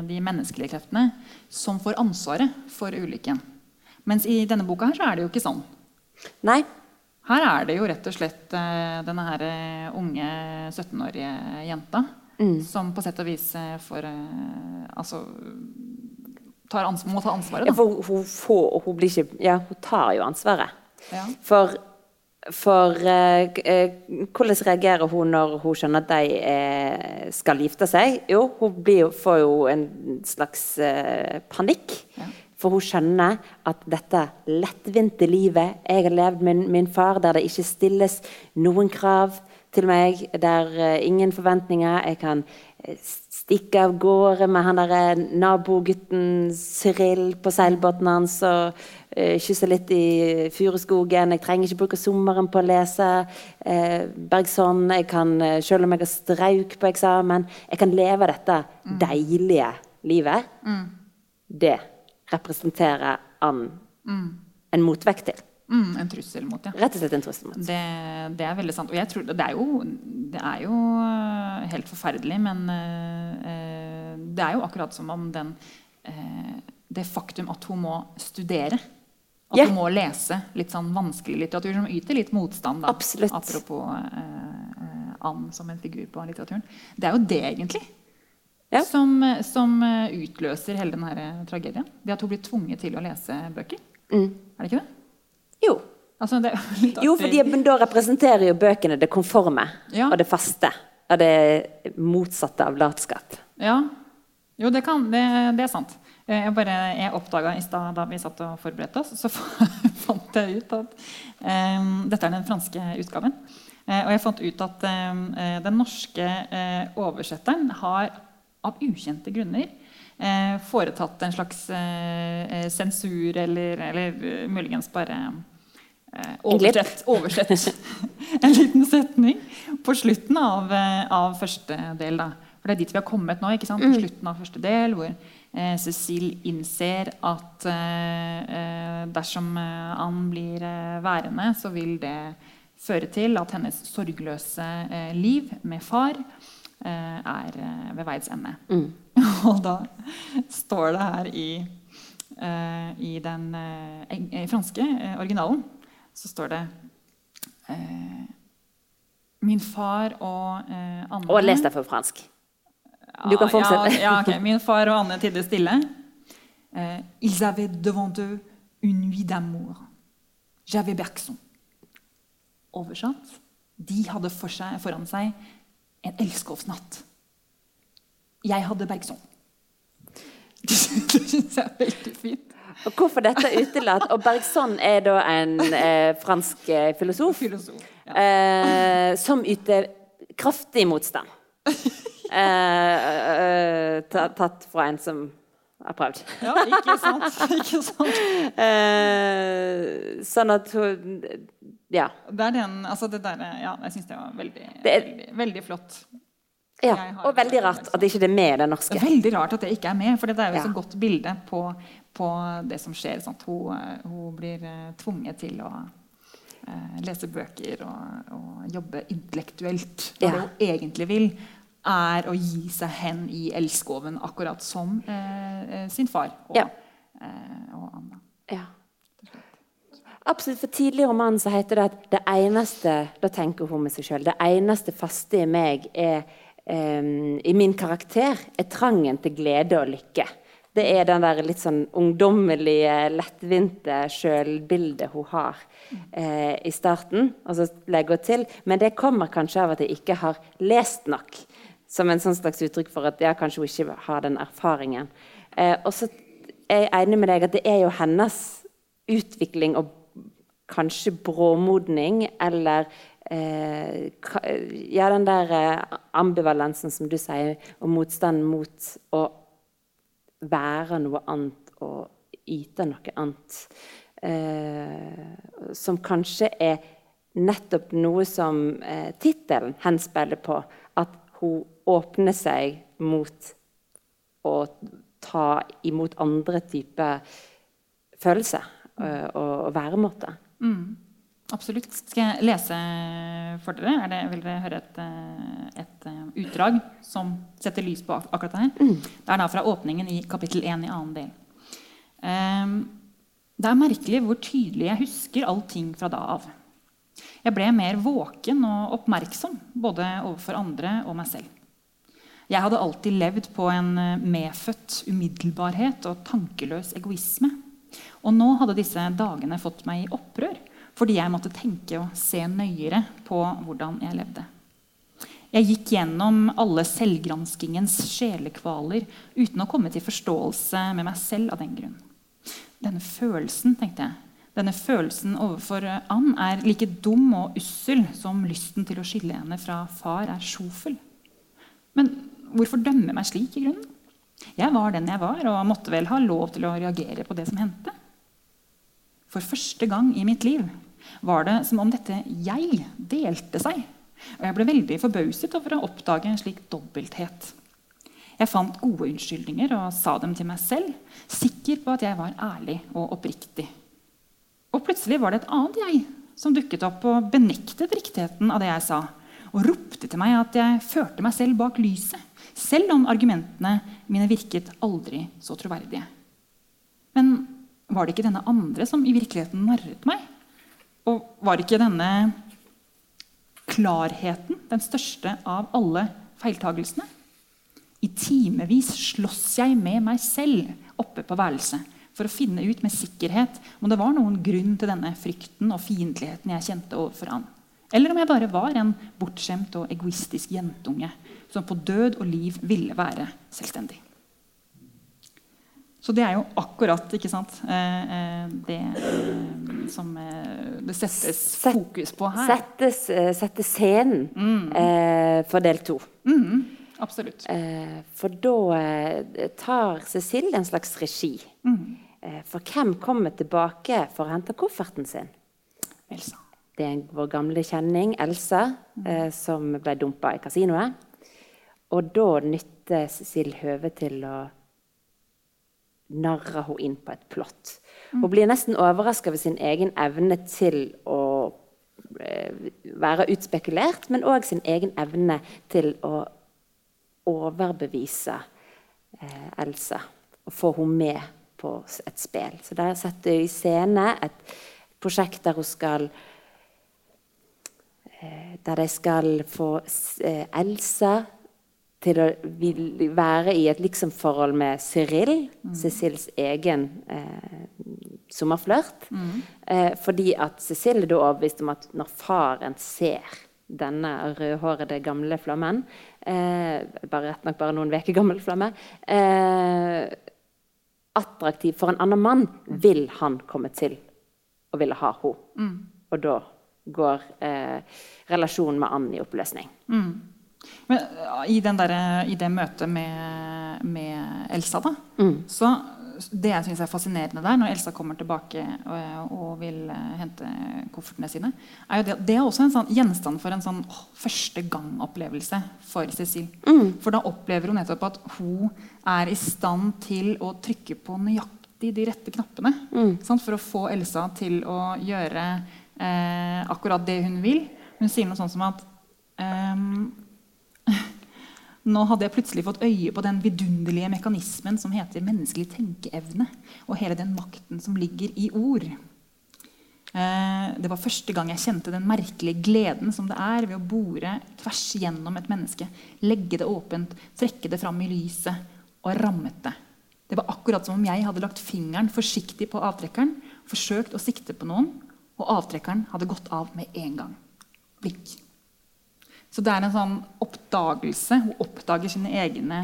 de menneskelige kreftene som får ansvaret for ulykken. Mens i denne boka her så er det jo ikke sånn. Nei. Her er det jo rett og slett denne her unge 17-årige jenta mm. som på sett og vis får altså ansvar, må ta ansvaret. Da. Ja, for hun, får, hun, blir ikke, ja, hun tar jo ansvaret. Ja. For, for uh, hvordan reagerer hun når hun skjønner at de eh, skal gifte seg? Jo, hun blir, får jo en slags panikk. Ja. For hun skjønner at dette lettvinte livet jeg har levd med min far, der det ikke stilles noen krav til meg, der ingen forventninger Jeg kan stikke av gårde med han der eh, nabogutten Cyril på seilbåten hans og uh, kysse litt i furuskogen. Jeg trenger ikke bruke sommeren på å lese uh, Bergson. Jeg kan, selv om jeg har strauk på eksamen, jeg kan leve dette mm. deilige livet. Mm. Det representerer an mm. en motvekt til. Mm, en trussel mot, ja. Rett og slett en trussel mot. Det, det er veldig sant. Og jeg tror, det, er jo, det er jo eh, helt forferdelig, men uh, det er jo akkurat som om den uh, Det faktum at hun må studere, at yeah. hun må lese litt sånn vanskelig litteratur som yter litt motstand, da, Absolutt. apropos uh, and som en figur på litteraturen. Det er jo det, egentlig. Ja. Som, som, utløser hele denne tragedien. Det at hun blir tvunget til å lese bøker. Mm. Er det ikke det? Jo. Altså, jo, for da representerer jo bøkene det konforme ja. og det faste. Og det motsatte av latskap. Ja. Jo, det, kan, det, det er sant. Eh, jeg, bare, jeg oppdaga i stad da vi satt og forberedte oss, så (laughs) fant jeg ut at um, Dette er den franske utgaven. Uh, og jeg fant ut at um, den norske uh, oversetteren har av ukjente grunner uh, foretatt en slags sensur, eller, eller muligens bare Eh, oversett, oversett (laughs) en liten setning på slutten av, eh, av, første del. Da. For det er dit vi har kommet nå. På mm. slutten av første del, hvor eh, Cecil innser at eh, dersom han Ann blir eh, værende, så vil det føre til at hennes sorgløse liv med far er ved veis ende. Mm. (laughs) Og da står det her i, i den franske originalen så står det eh, Min far og eh, Anne Og les deg for fransk. Du kan fortsette. Ja, ja, okay. (laughs) Min far og Anne tidde stille. Eh, Ils avaient devant eux une nuit d'amour. J'avais Bergson. Oversatt De hadde for seg, foran seg en elskovsnatt. Jeg hadde Bergson. (laughs) Det syns jeg er veldig fint. Og hvorfor dette er utelatt? Og Bergson er da en eh, fransk eh, filosof, filosof ja. eh, som yter kraftig motstand. (laughs) Eh, eh, tatt fra en som har prøvd. Ja, ikke sant. Ikke sant. (laughs) Eh, sånn at hun Ja. Det er den, altså det der, ja, jeg syns det var veldig, det er, veldig, veldig flott. Ja, Og veldig rart at ikke det er med i det norske. Det veldig rart at det ikke er med, for det er jo et Ja. så godt bilde på, på det som skjer. at Hun, eh, hun blir eh, tvunget til å eh, lese bøker og, og jobbe intellektuelt. Og Ja. det hun egentlig vil, er å gi seg hen i elskoven, akkurat som eh, sin far og, Ja. eh, og Anna. Ja. Absolutt, for Tidlig i romanen så heter det at det eneste da tenker hun med seg selv, det eneste faste i meg er um, i min karakter er trangen til glede og lykke. Det er den der litt sånn ungdommelige, lettvinte sjølbildet hun har uh, i starten. Og så legger hun til Men det kommer kanskje av at jeg ikke har lest nok. Som en sånn slags uttrykk for at jeg kanskje hun ikke har den erfaringen. Uh, og så er jeg enig med deg at det er jo hennes utvikling og kanskje bråmodning, eller eh, Ja, den der eh, ambivalensen som du sier, og motstand mot å være noe annet og yte noe annet. Eh, som kanskje er nettopp noe som eh, tittelen henspiller på. At hun åpner seg mot å ta imot andre typer følelser eh, og, og væremåter. Absolutt. Skal jeg lese for dere? Er det, vil dere høre et, eh, et eh, utdrag som setter lys på akkurat det her? Det er da fra åpningen i kapittel 1 i annen del. Um, det er merkelig hvor tydelig jeg husker allting fra da av. Jeg ble mer våken og oppmerksom, både overfor andre og meg selv. Jeg hadde alltid levd på en eh, medfødt umiddelbarhet og tankeløs egoisme. Og nå hadde disse dagene fått meg i opprør fordi jeg måtte tenke og se nøyere på hvordan jeg levde. Jeg gikk gjennom alle selvgranskingens sjelekvaler uten å komme til forståelse med meg selv av den grunn. Denne følelsen, tenkte jeg, denne følelsen overfor Ann er like dum og ussel som lysten til å skille henne fra far er sjofel. Men hvorfor dømme meg slik i grunnen? Jeg var den jeg var, og måtte vel ha lov til å reagere på det som hendte. For første gang i mitt liv var det som om dette jeg delte seg. Og jeg ble veldig forbauset over å oppdage en slik dobbelthet. Jeg fant gode unnskyldninger og sa dem til meg selv, sikker på at jeg var ærlig og oppriktig. Og plutselig var det et annet jeg som dukket opp og benektet riktigheten av det jeg sa, og ropte til meg at jeg førte meg selv bak lyset, selv om argumentene mine virket aldri så troverdige. Men var det ikke denne andre som i virkeligheten narret meg? Og var ikke denne klarheten den største av alle feiltagelsene? I timevis sloss jeg med meg selv oppe på værelset for å finne ut med sikkerhet om det var noen grunn til denne frykten og fiendtligheten jeg kjente overfor han. Eller om jeg bare var en bortskjemt og egoistisk jentunge som på død og liv ville være selvstendig. Så det er jo akkurat ikke sant, eh, eh, det eh, som det settes fokus på her. Settes, settes scenen mm. for del to. Mm, absolutt. For da tar Cecilie en slags regi. Mm. for hvem kommer tilbake for å hente kofferten sin? Elsa. Det er vår gamle kjenning Elsa, eh, som ble dumpa i kasinoet. Og da nytter Cecil høvet til å narre henne inn på et plott. Hun blir nesten overraska ved sin egen evne til å eh, være utspekulert, men òg sin egen evne til å overbevise eh, Elsa og få henne med på et spill. Så der setter hun i scene et prosjekt der hun skal eh, Der de skal få eh, Elsa til å være i et liksom-forhold med Cyril, Cecils egen eh, sommerflørt. Eh, fordi at Cecil er da overbevist om at når faren ser denne rødhårede gamle flammen eh, bare Rett nok bare noen uker gammel flamme. Eh, attraktiv for en annen mann, vil han komme til å ville ha henne. Og da går eh, relasjonen med Ann i oppløsning. Men i, den der, i det møtet med, med Elsa, da, så det jeg syns er fascinerende der, når Elsa kommer tilbake og, og vil uh, hente koffertene sine, er jo det, det er også en sånn gjenstand for en sånn å, første gang-opplevelse for Cecil. Mm. For da opplever hun nettopp at hun er i stand til å trykke på nøyaktig de rette knappene. Mm. For å få Elsa til å gjøre eh, akkurat det hun vil. Hun sier noe sånt som at um, Nå hadde jeg plutselig fått øye på den vidunderlige mekanismen som heter menneskelig tenkeevne, og hele den makten som ligger i ord. Eh, det var første gang jeg kjente den merkelige gleden som det er ved å bore tvers gjennom et menneske, legge det åpent, trekke det fram i lyset og rammet det. Det var akkurat som om jeg hadde lagt fingeren forsiktig på avtrekkeren, forsøkt å sikte på noen, og avtrekkeren hadde gått av med en gang. Blikk. Så det er en sånn oppdagelse. Hun oppdager sine egne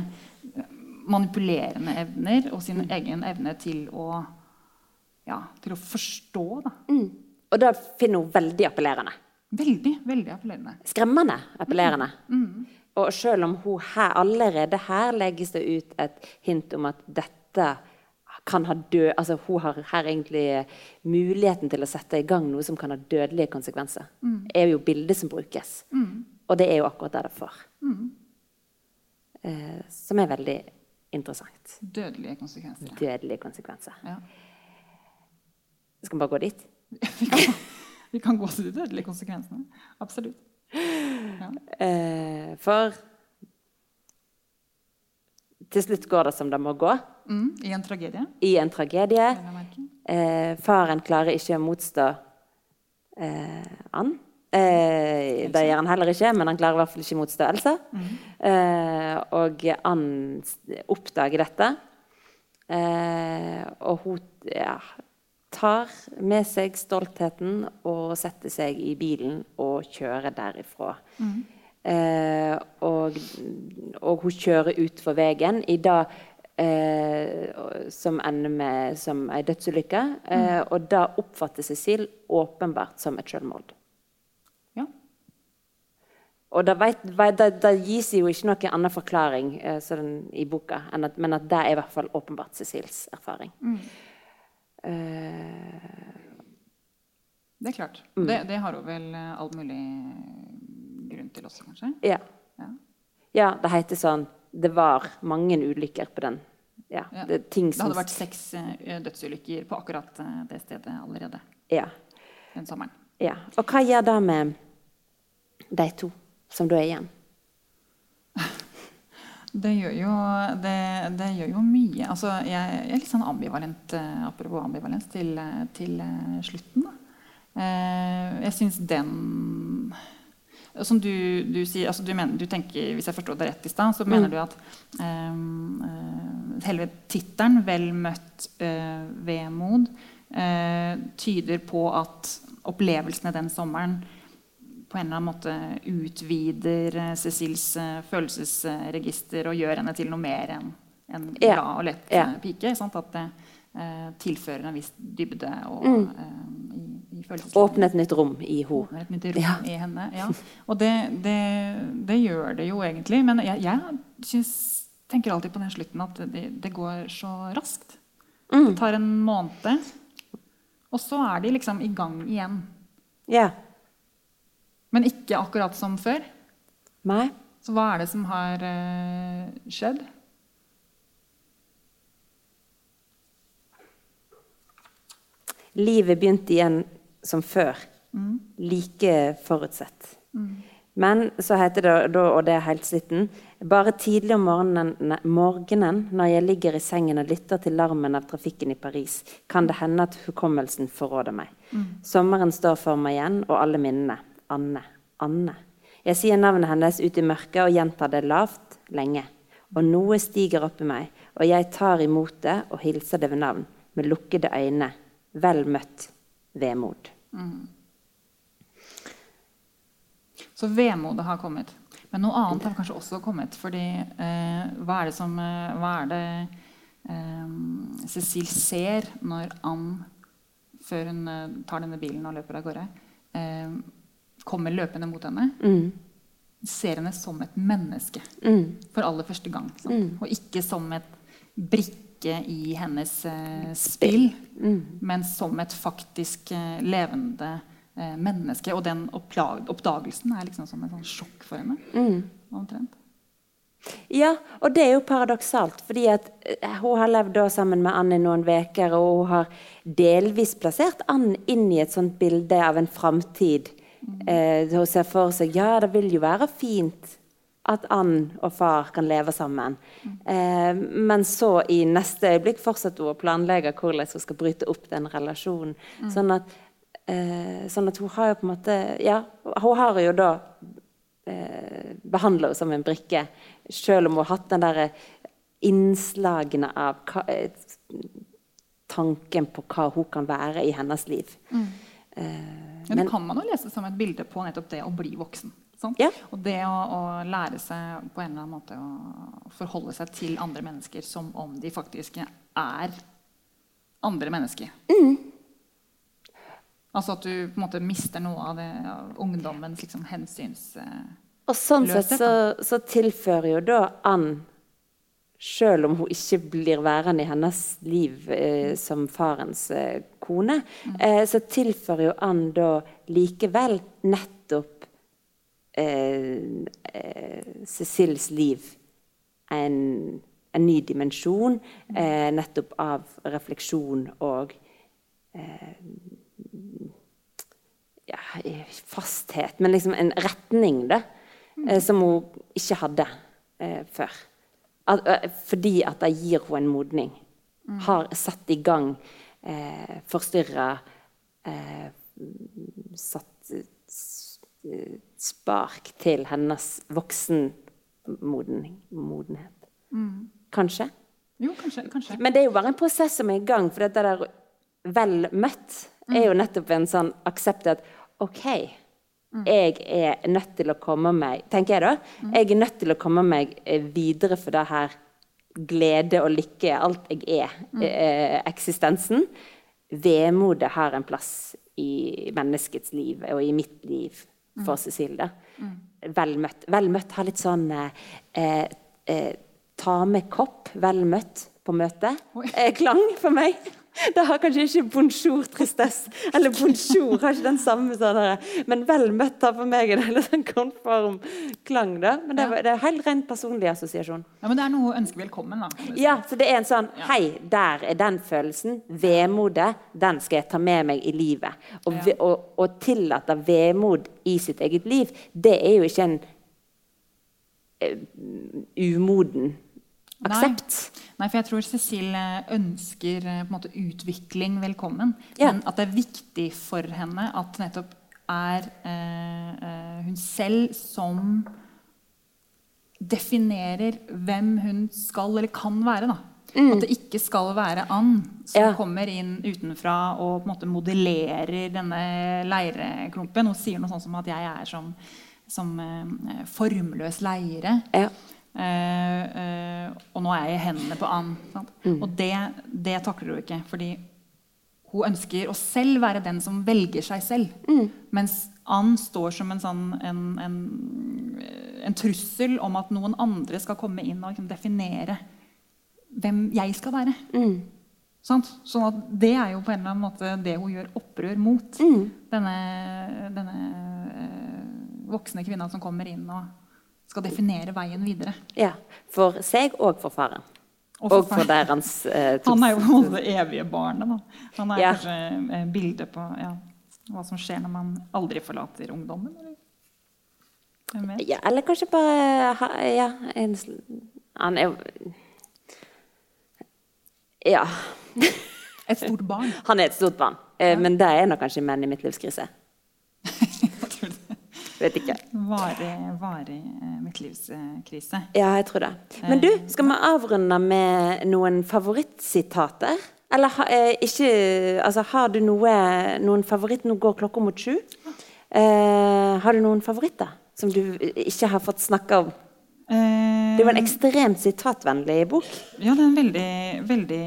eh, manipulerende evner og sin egen evne til å, ja, til å forstå. Da. Mm. Og det finner hun veldig appellerende. Veldig, veldig appellerende. Skremmende appellerende. Mm. Mm. Og selv om hun her, allerede her legges det ut et hint om at dette kan ha død, altså Hun har her egentlig muligheten til å sette i gang noe som kan ha dødelige konsekvenser. Mm. er jo bildet som brukes. Mm. Og det er jo akkurat det det får. Mm. Eh, som er veldig interessant. Dødelige konsekvenser. Dødelige konsekvenser. Ja. Skal vi bare gå dit? (laughs) vi, kan, vi kan gå til de dødelige konsekvensene. Absolutt. Ja. Eh, for til slutt går det som det må gå. Mm, I en tragedie. I en tragedie. Eh, faren klarer ikke å motstå eh, Ann. Eh, det gjør han heller ikke, men han klarer i hvert fall ikke motstå Elsa. Mm. Eh, og han oppdager dette. Eh, og hun ja, tar med seg stoltheten og setter seg i bilen og kjører derifra. Mm. Eh, og, og, hun kjører utfor veien i det eh, som ender med som ei dødsulykke. Mm. Og det oppfatter Cecil åpenbart som et selvmord. Og det, vet, det, det, gis jo ikke noen annen forklaring eh, sånn, i boka, at, men at det er i hvert fall åpenbart Cecils erfaring. Mm. Uh, det er klart. Mm. Det, det, har hun vel eh, all mulig grunn til også, kanskje? Ja. ja. ja det heter sånn Det var mange ulykker på den. Ja. Det, det, hadde vært seks uh, dødsulykker på akkurat uh, det stedet allerede ja. den sommeren. Ja. Og hva gjør det med de to? Som du er igjen? (laughs) Det gjør jo, det, det gjør jo mye. Altså, jeg, jeg, er litt sånn ambivalent uh, apropos ambivalens til, til uh, slutten. Jeg syns den Som du, du sier altså, du, mener, du, tenker, Hvis jeg forstår det rett i stad, så mener mm. du at hele tittelen 'Vel møtt vemod' tyder på at opplevelsene den sommeren på en eller annen måte utvider eh, Cecils eh, følelsesregister og gjør henne til noe mer enn en glad ja. og lett. Eh, pike. Sant? At det eh, tilfører en viss dybde og, mm. eh, i, i følelseslivet. Åpne et nytt rom i henne. Et nytt rom ja. i henne, ja. (laughs) Og det, det, det, gjør det jo egentlig. Men jeg, jeg synes, tenker alltid på den slutten at det, det går så raskt. Mm. Det tar en måned, og så er de liksom i gang igjen. Ja. Men ikke akkurat som før. Nei. Så hva er det som har uh, skjedd? Livet begynte igjen som før. Mm. Like forutsett. Mm. Men så heter det, og det er helt slitten Bare tidlig om morgenen, morgenen, når jeg ligger i sengen og lytter til larmen av trafikken i Paris, kan det hende at hukommelsen forråder meg. Mm. Sommeren står for meg igjen, og alle minnene. Anne. Anne. Jeg sier navnet hennes ut i mørket og gjentar det lavt lenge. Og noe stiger opp i meg, og jeg tar imot det og hilser det ved navn, med lukkede øyne. Vel møtt, vemod. Mm. Så vemodet har kommet. Men noe annet har kanskje også kommet. fordi eh, hva er det som eh, Hva er det eh, Cecil ser når Ann, før hun eh, tar denne bilen og løper av gårde, eh, kommer løpende mot henne, mm. ser henne som et menneske mm. for aller første gang. Mm. Og ikke som et brikke i hennes eh, spill, men som et faktisk eh, levende eh, menneske. Og den oppdagelsen er liksom som et sånn sjokk for henne. Omtrent. Ja, og det er jo paradoksalt, fordi at eh, hun har levd sammen med Ann i noen uker, og hun har delvis plassert Ann inn i et sånt bilde av en framtid. Eh, hun ser for seg ja, det vil jo være fint at Ann og far kan leve sammen. Eh, men så i neste øyeblikk fortsetter hun å planlegge hvordan hun skal bryte opp den relasjonen. Sånn, at, eh, sånn at hun har jo på en måte Ja, hun har jo da eh, behandla henne som en brikke, selv om hun har hatt den der innslagene av hva, eh, tanken på hva hun kan være i hennes liv. Eh, Ja, men- det kan man jo lese som et bilde på nettopp det å bli voksen. Ja. Og det å, å lære seg på en eller annen måte å forholde seg til andre mennesker som om de faktisk er andre mennesker. Mm. Altså at du på en måte mister noe av, det, ungdommens liksom, hensyns... Og sånn sett så, så tilfører jo da Ann, selv om hun ikke blir værende i hennes liv eh, som farens eh, kone, eh, så tilfører jo Ann da likevel nettopp eh, eh, Cecils liv en, en ny dimensjon, eh, nettopp av refleksjon og ja, fasthet, men liksom en retning da, eh, som hun ikke hadde før. At, fordi at det gir henne en modning. Har satt i gang, eh, forstyrra eh, Satt eh, eh, spark til hennes voksenmodenhet. Kanskje? Jo, kanskje. kanskje. Men det er jo bare en prosess som er i gang. For dette der vel møtt er jo nettopp en sånn aksept at OK, jeg er nødt til å komme meg Tenker jeg da. Jeg er nødt til å komme meg eh, videre for det her glede og lykke, alt jeg er, eh, eksistensen. Vemodet har en plass i menneskets liv og i mitt liv for Cecilie. Vel møtt. Vel møtt har litt sånn eh, eh, ta med kopp, vel møtt på møte. Eh, klang for meg. (laughs) Det har kanskje ikke bonjour tristesse, eller bonjour har ikke den samme sånn Men vel møtt har for meg en eller sånn konform klang, da. Men det, var- det er helt rent personlig assosiasjon. Ja, men det er noe å ønske velkommen, da. Ja, så det er en sånn Hei, der er den følelsen. Vemodet, den skal jeg ta med meg i livet. Og, ve- og, og tillate vemod i sitt eget liv, det er jo ikke en eh, umoden aksept. Nei, for jeg tror Cecil ønsker eh, måte utvikling velkommen. Ja. Men at det er viktig for henne at nettopp er eh, eh, hun selv som definerer hvem hun skal eller kan være. da. At det ikke skal være Ann som Mm. Ja. kommer inn utenfra og på en måte modellerer denne leireklumpen. Hun sier noe sånt som at jeg er som, som eh, formløs leire. Ja. Eh, eh, og nå er jeg i hendene på Ann. Sant? Mm. Og det, det takler hun ikke. Fordi hun ønsker å selv være den som velger seg selv. Mm. Mens Ann står som en, sånn, en, en, en trussel om at noen andre skal komme inn og liksom definere hvem jeg skal være. Mm. Sant? Sånn at det er jo på en eller annen måte det hun gjør opprør mot. Mm. Denne, denne eh, voksne kvinna som kommer inn og skal definere veien videre. ja. For seg og for faren. Og Og for for deres eh, (laughs) Han er jo det evige barnet. Da. Han er Ja. kanskje eh, bildet på ja, hva som skjer når man aldri forlater ungdommen. Eller? Ja, eller kanskje bare Ja, en, han er Ja. Et stort barn. (laughs) Han er et stort barn. Eh, Men det er nok kanskje menn i tror det. Vet ikke. Varig, varig eh, midtlivskrise. Ja, jeg tror det. Men du, skal vi avrunde med noen favorittsitater? Eller eh, ikke Altså, har du noe, noen favoritt Nå går klokka mot sju. Eh, har du noen favoritter som du ikke har fått snakke om? Eh, Det var en ekstremt sitatvennlig bok. Ja, det er en veldig, veldig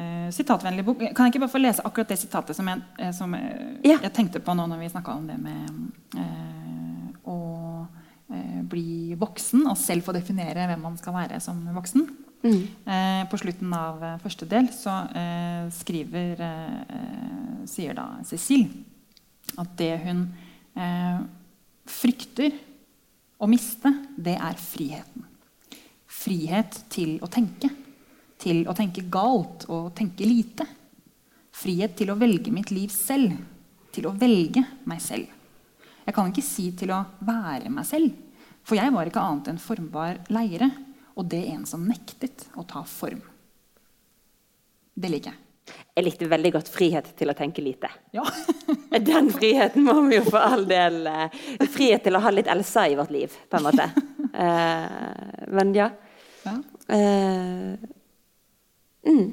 eh, sitatvennlig bok. Kan jeg ikke bare få lese akkurat det sitatet som jeg, eh, som, eh, Ja. jeg tenkte på nå når vi snakka om det med eh, å eh, bli voksen og selv få definere hvem man skal være som voksen? Eh, på slutten av eh, første del så eh, skriver eh, sier da Cecil at det hun eh, frykter å miste, det er friheten. Frihet til å tenke. Til å tenke galt og tenke lite. Frihet til å velge mitt liv selv. Til å velge meg selv. Jeg kan ikke si til å være meg selv, for jeg var ikke annet enn formbar leire. Og det en som nektet å ta form. Det liker jeg. Jeg likte veldig godt frihet til å tenke lite. Ja. (laughs) Den friheten må vi jo for all del eh, Frihet til å ha litt Elsa i vårt liv, på en måte. (laughs) Eh, men ja. ja. Mm.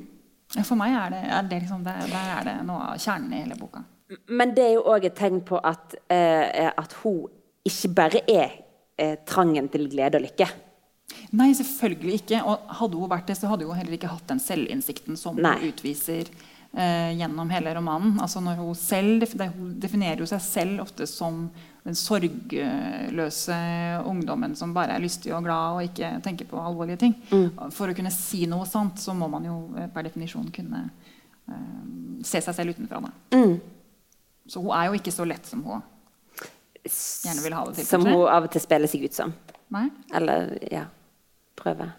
For meg er det, er det liksom, der, der er det noe av kjernen i hele boka. Men det er jo òg et tegn på at, eh, at hun ikke bare er eh, trangen til glede og lykke. Nei, selvfølgelig ikke. Og hadde hun vært det, så hadde hun heller ikke hatt den selvinnsikten som Nei. hun utviser eh, gjennom hele romanen. Altså når Hun selv, hun definerer seg selv ofte som den sorgløse ungdommen som bare er lystig og glad og ikke tenker på alvorlige ting. For å kunne si noe sånt, så må man jo eh, per definisjon kunne eh, se seg selv utenfra. Mm. Så hun er jo ikke så lett som hun gjerne vil ha det til. Som hun av og til spiller seg ut som. Nei? Eller ja, prøver.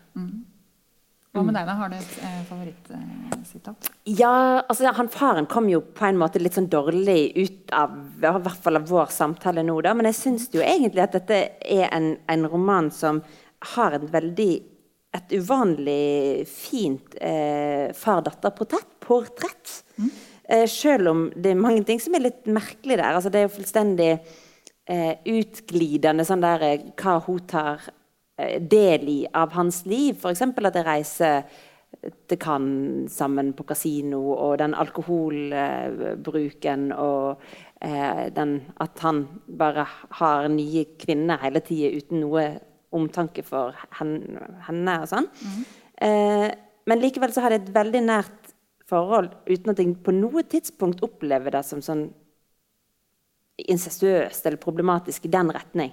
Hva med deg, da? Har du et eh, favorittsitat? Ja, altså han faren kom jo på en måte litt sånn dårlig ut av i hvert fall av vår samtale nå, da. Men jeg syns jo egentlig at dette er en, en roman som har et veldig et uvanlig fint eh, far-datter-portrett. Eh, selv om det er mange ting som er litt merkelig der. Altså, det er jo fullstendig eh, utglidende sånn der eh, hva hun tar eh, del i av hans liv. F.eks. at jeg reiser til Cannes sammen på kasino, og den alkoholbruken og eh, den at han bare har nye kvinner hele tida uten noe omtanke for henne og sånn. Eh, men likevel så har det et veldig nært forhold uten at jeg på noe tidspunkt opplever det som sånn incestuøst eller problematisk i den retning.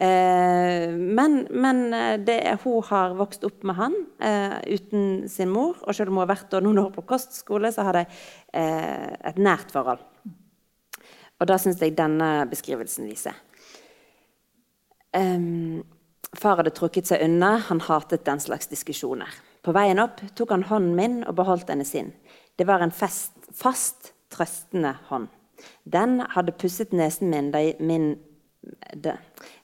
Eh, men men eh, det er, hun har vokst opp med han eh, uten sin mor. Og selv om hun har vært noen år på kostskole, så har de eh, et nært forhold. Og da syns jeg denne beskrivelsen viser. Um, far hadde trukket seg unna, han hatet den slags diskusjoner. På veien opp tok han hånden min og beholdt den i sin. Det var en fest, fast, trøstende hånd. Den hadde pusset nesen min da jeg, min, de,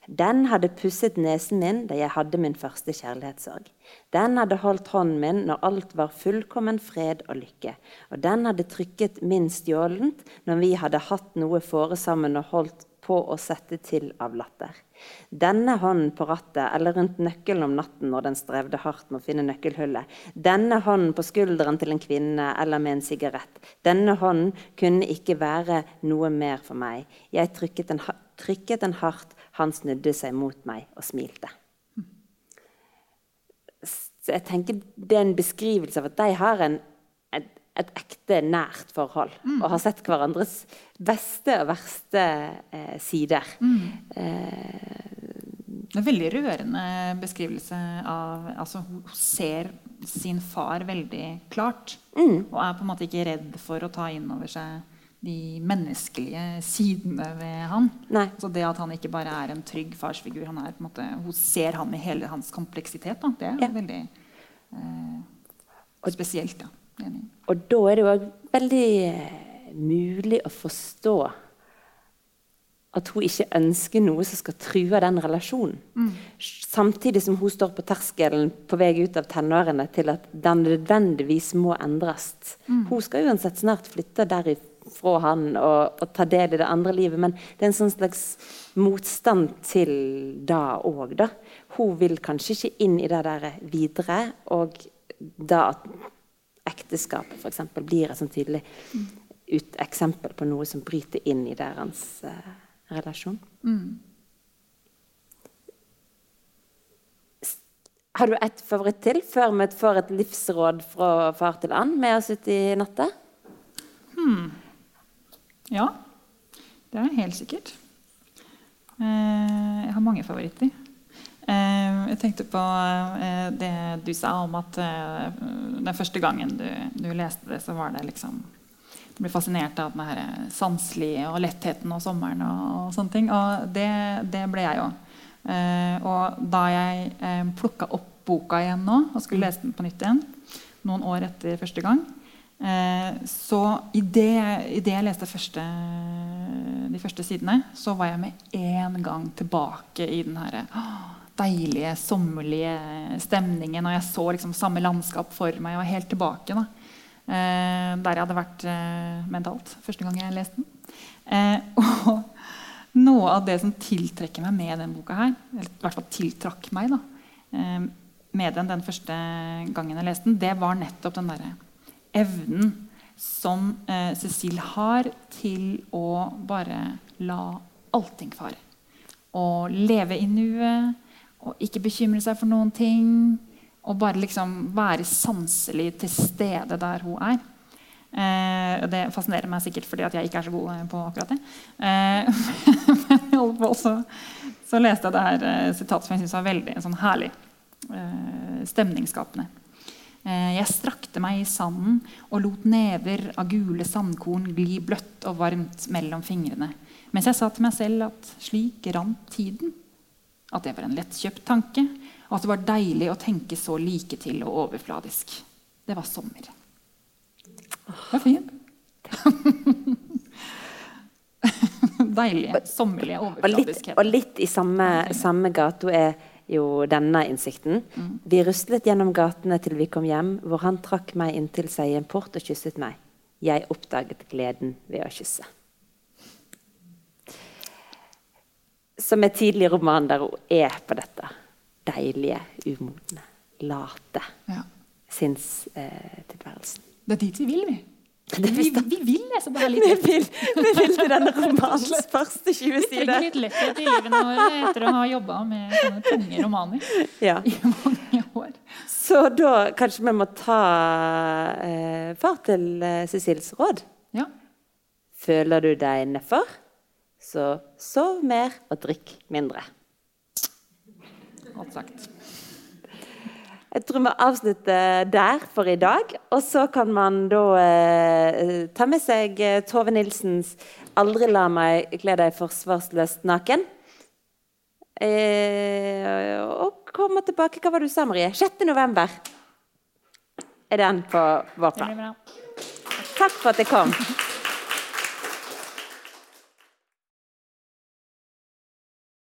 Den hadde pusset nesen min da jeg hadde min første kjærlighetssorg. Den hadde holdt hånden min når alt var fullkommen fred og lykke. Og den hadde trykket min stjålent når vi hadde hatt noe fore sammen og holdt på å sette til av latter. Denne hånden på rattet eller rundt nøkkelen om natten når den strevde hardt med å finne nøkkelhullet. Denne hånden på skulderen til en kvinne eller med en sigarett. Denne hånden kunne ikke være noe mer for meg. Jeg trykket den, trykket den hardt, han snudde seg mot meg og smilte. Så jeg tenker Det er en beskrivelse av at de har en, et, ekte nært forhold. Og har sett hverandres beste og verste eh, sider. Mm. Eh, en veldig rørende beskrivelse av altså, Hun ser sin far veldig klart. Og er på en måte ikke redd for å ta inn over seg de menneskelige sidene ved han. Nei. Så det at han ikke bare er en trygg farsfigur, han er på en måte, hun ser han i hele hans kompleksitet. Da. Det er Ja. veldig eh, spesielt. Ja. Og da er det jo òg veldig eh, mulig å forstå at hun ikke ønsker noe som skal true den relasjonen. Samtidig som hun står på terskelen på vei ut av tenårene til at den nødvendigvis må endres. Hun skal uansett snart flytte derifra han og, og ta del i det andre livet, men det er en sånn slags motstand til da òg, da. Hun vil kanskje ikke inn i det der videre, og da at ekteskapet f.eks. blir et sånn tydelig ut eksempel på noe som bryter inn i deres eh, relasjon. Mm. Har du et favoritt til før vi får et livsråd fra far til and med oss ut i natta? Ja, det er helt sikkert. Eh, jeg har mange favoritter. Eh, jeg tenkte på eh, det du sa om at eh, den første gangen du, du, leste det, så var det liksom Du ble fascinert av den her sanselige og lettheten og sommeren og, og sånne ting. Og det, det ble jeg òg. og da jeg plukka opp boka igjen nå og skulle lese den på nytt igjen, noen år etter første gang, så idet jeg leste første, de første sidene, så var jeg med en gang tilbake i den herre deilige, sommerlige stemningen. Og jeg så liksom samme landskap for meg. Jeg var helt tilbake da. Eh, der jeg hadde vært eh, mentalt første gang jeg leste den. Eh, (laughs) og noe av det som tiltrekker meg med denne boka, her, eller i hvert fall tiltrakk meg da, eh, med den den første gangen jeg leste den, det var nettopp den derre evnen som eh, Cecil har til å bare la allting fare. Og leve i nuet og ikke bekymre seg for noen ting. Og bare liksom være sanselig til stede der hun er. Eh, det fascinerer meg sikkert fordi jeg ikke er så god eh, på akkurat det. Eh, (laughs) men så, så, leste jeg det her eh, sitatet som jeg syntes var veldig sånn herlig. Eh, stemningsskapende. Eh, jeg strakte meg i sanden og lot never av gule sandkorn gli bløtt og varmt mellom fingrene, mens jeg sa til meg selv at slik rant tiden at det var en lettkjøpt tanke, og at det var deilig å tenke så like til og overfladisk. Det var sommer. Det var fint. (laughs) Deilige, sommerlige overfladiske. Og, og litt, i samme, samme gata er jo denne innsikten. Mm. Vi ruslet gjennom gatene til vi kom hjem, hvor han trakk meg inntil seg i en port og kysset meg. Jeg oppdaget gleden ved å kysse. Som er tidlig roman der hun er på dette deilige, umodne, late ja. sinnstilværelsen. Eh, det er dit vi vil, vi. (laughs) Vi, vi, vi, vil lese bare litt. Vi vil, vi vil til denne (laughs) romanens første 20 sider. Vi trenger litt letthet i livene våre etter å ha jobba med sånne tunge romaner ja. i mange år. Så da kanskje vi må ta eh, far til eh, Cecils råd. Ja. Føler du deg nedfor? Så sov mer og drikk mindre. Godt sagt. Jeg tror vi avslutter der for i dag. Og så kan man da eh, ta med seg eh, Tove Nilsens 'Aldri la meg kle deg forsvarsløst naken'. Eh, og komme tilbake Hva var det du sa, Marie? 6. november er den på vår plan. Takk for at jeg kom.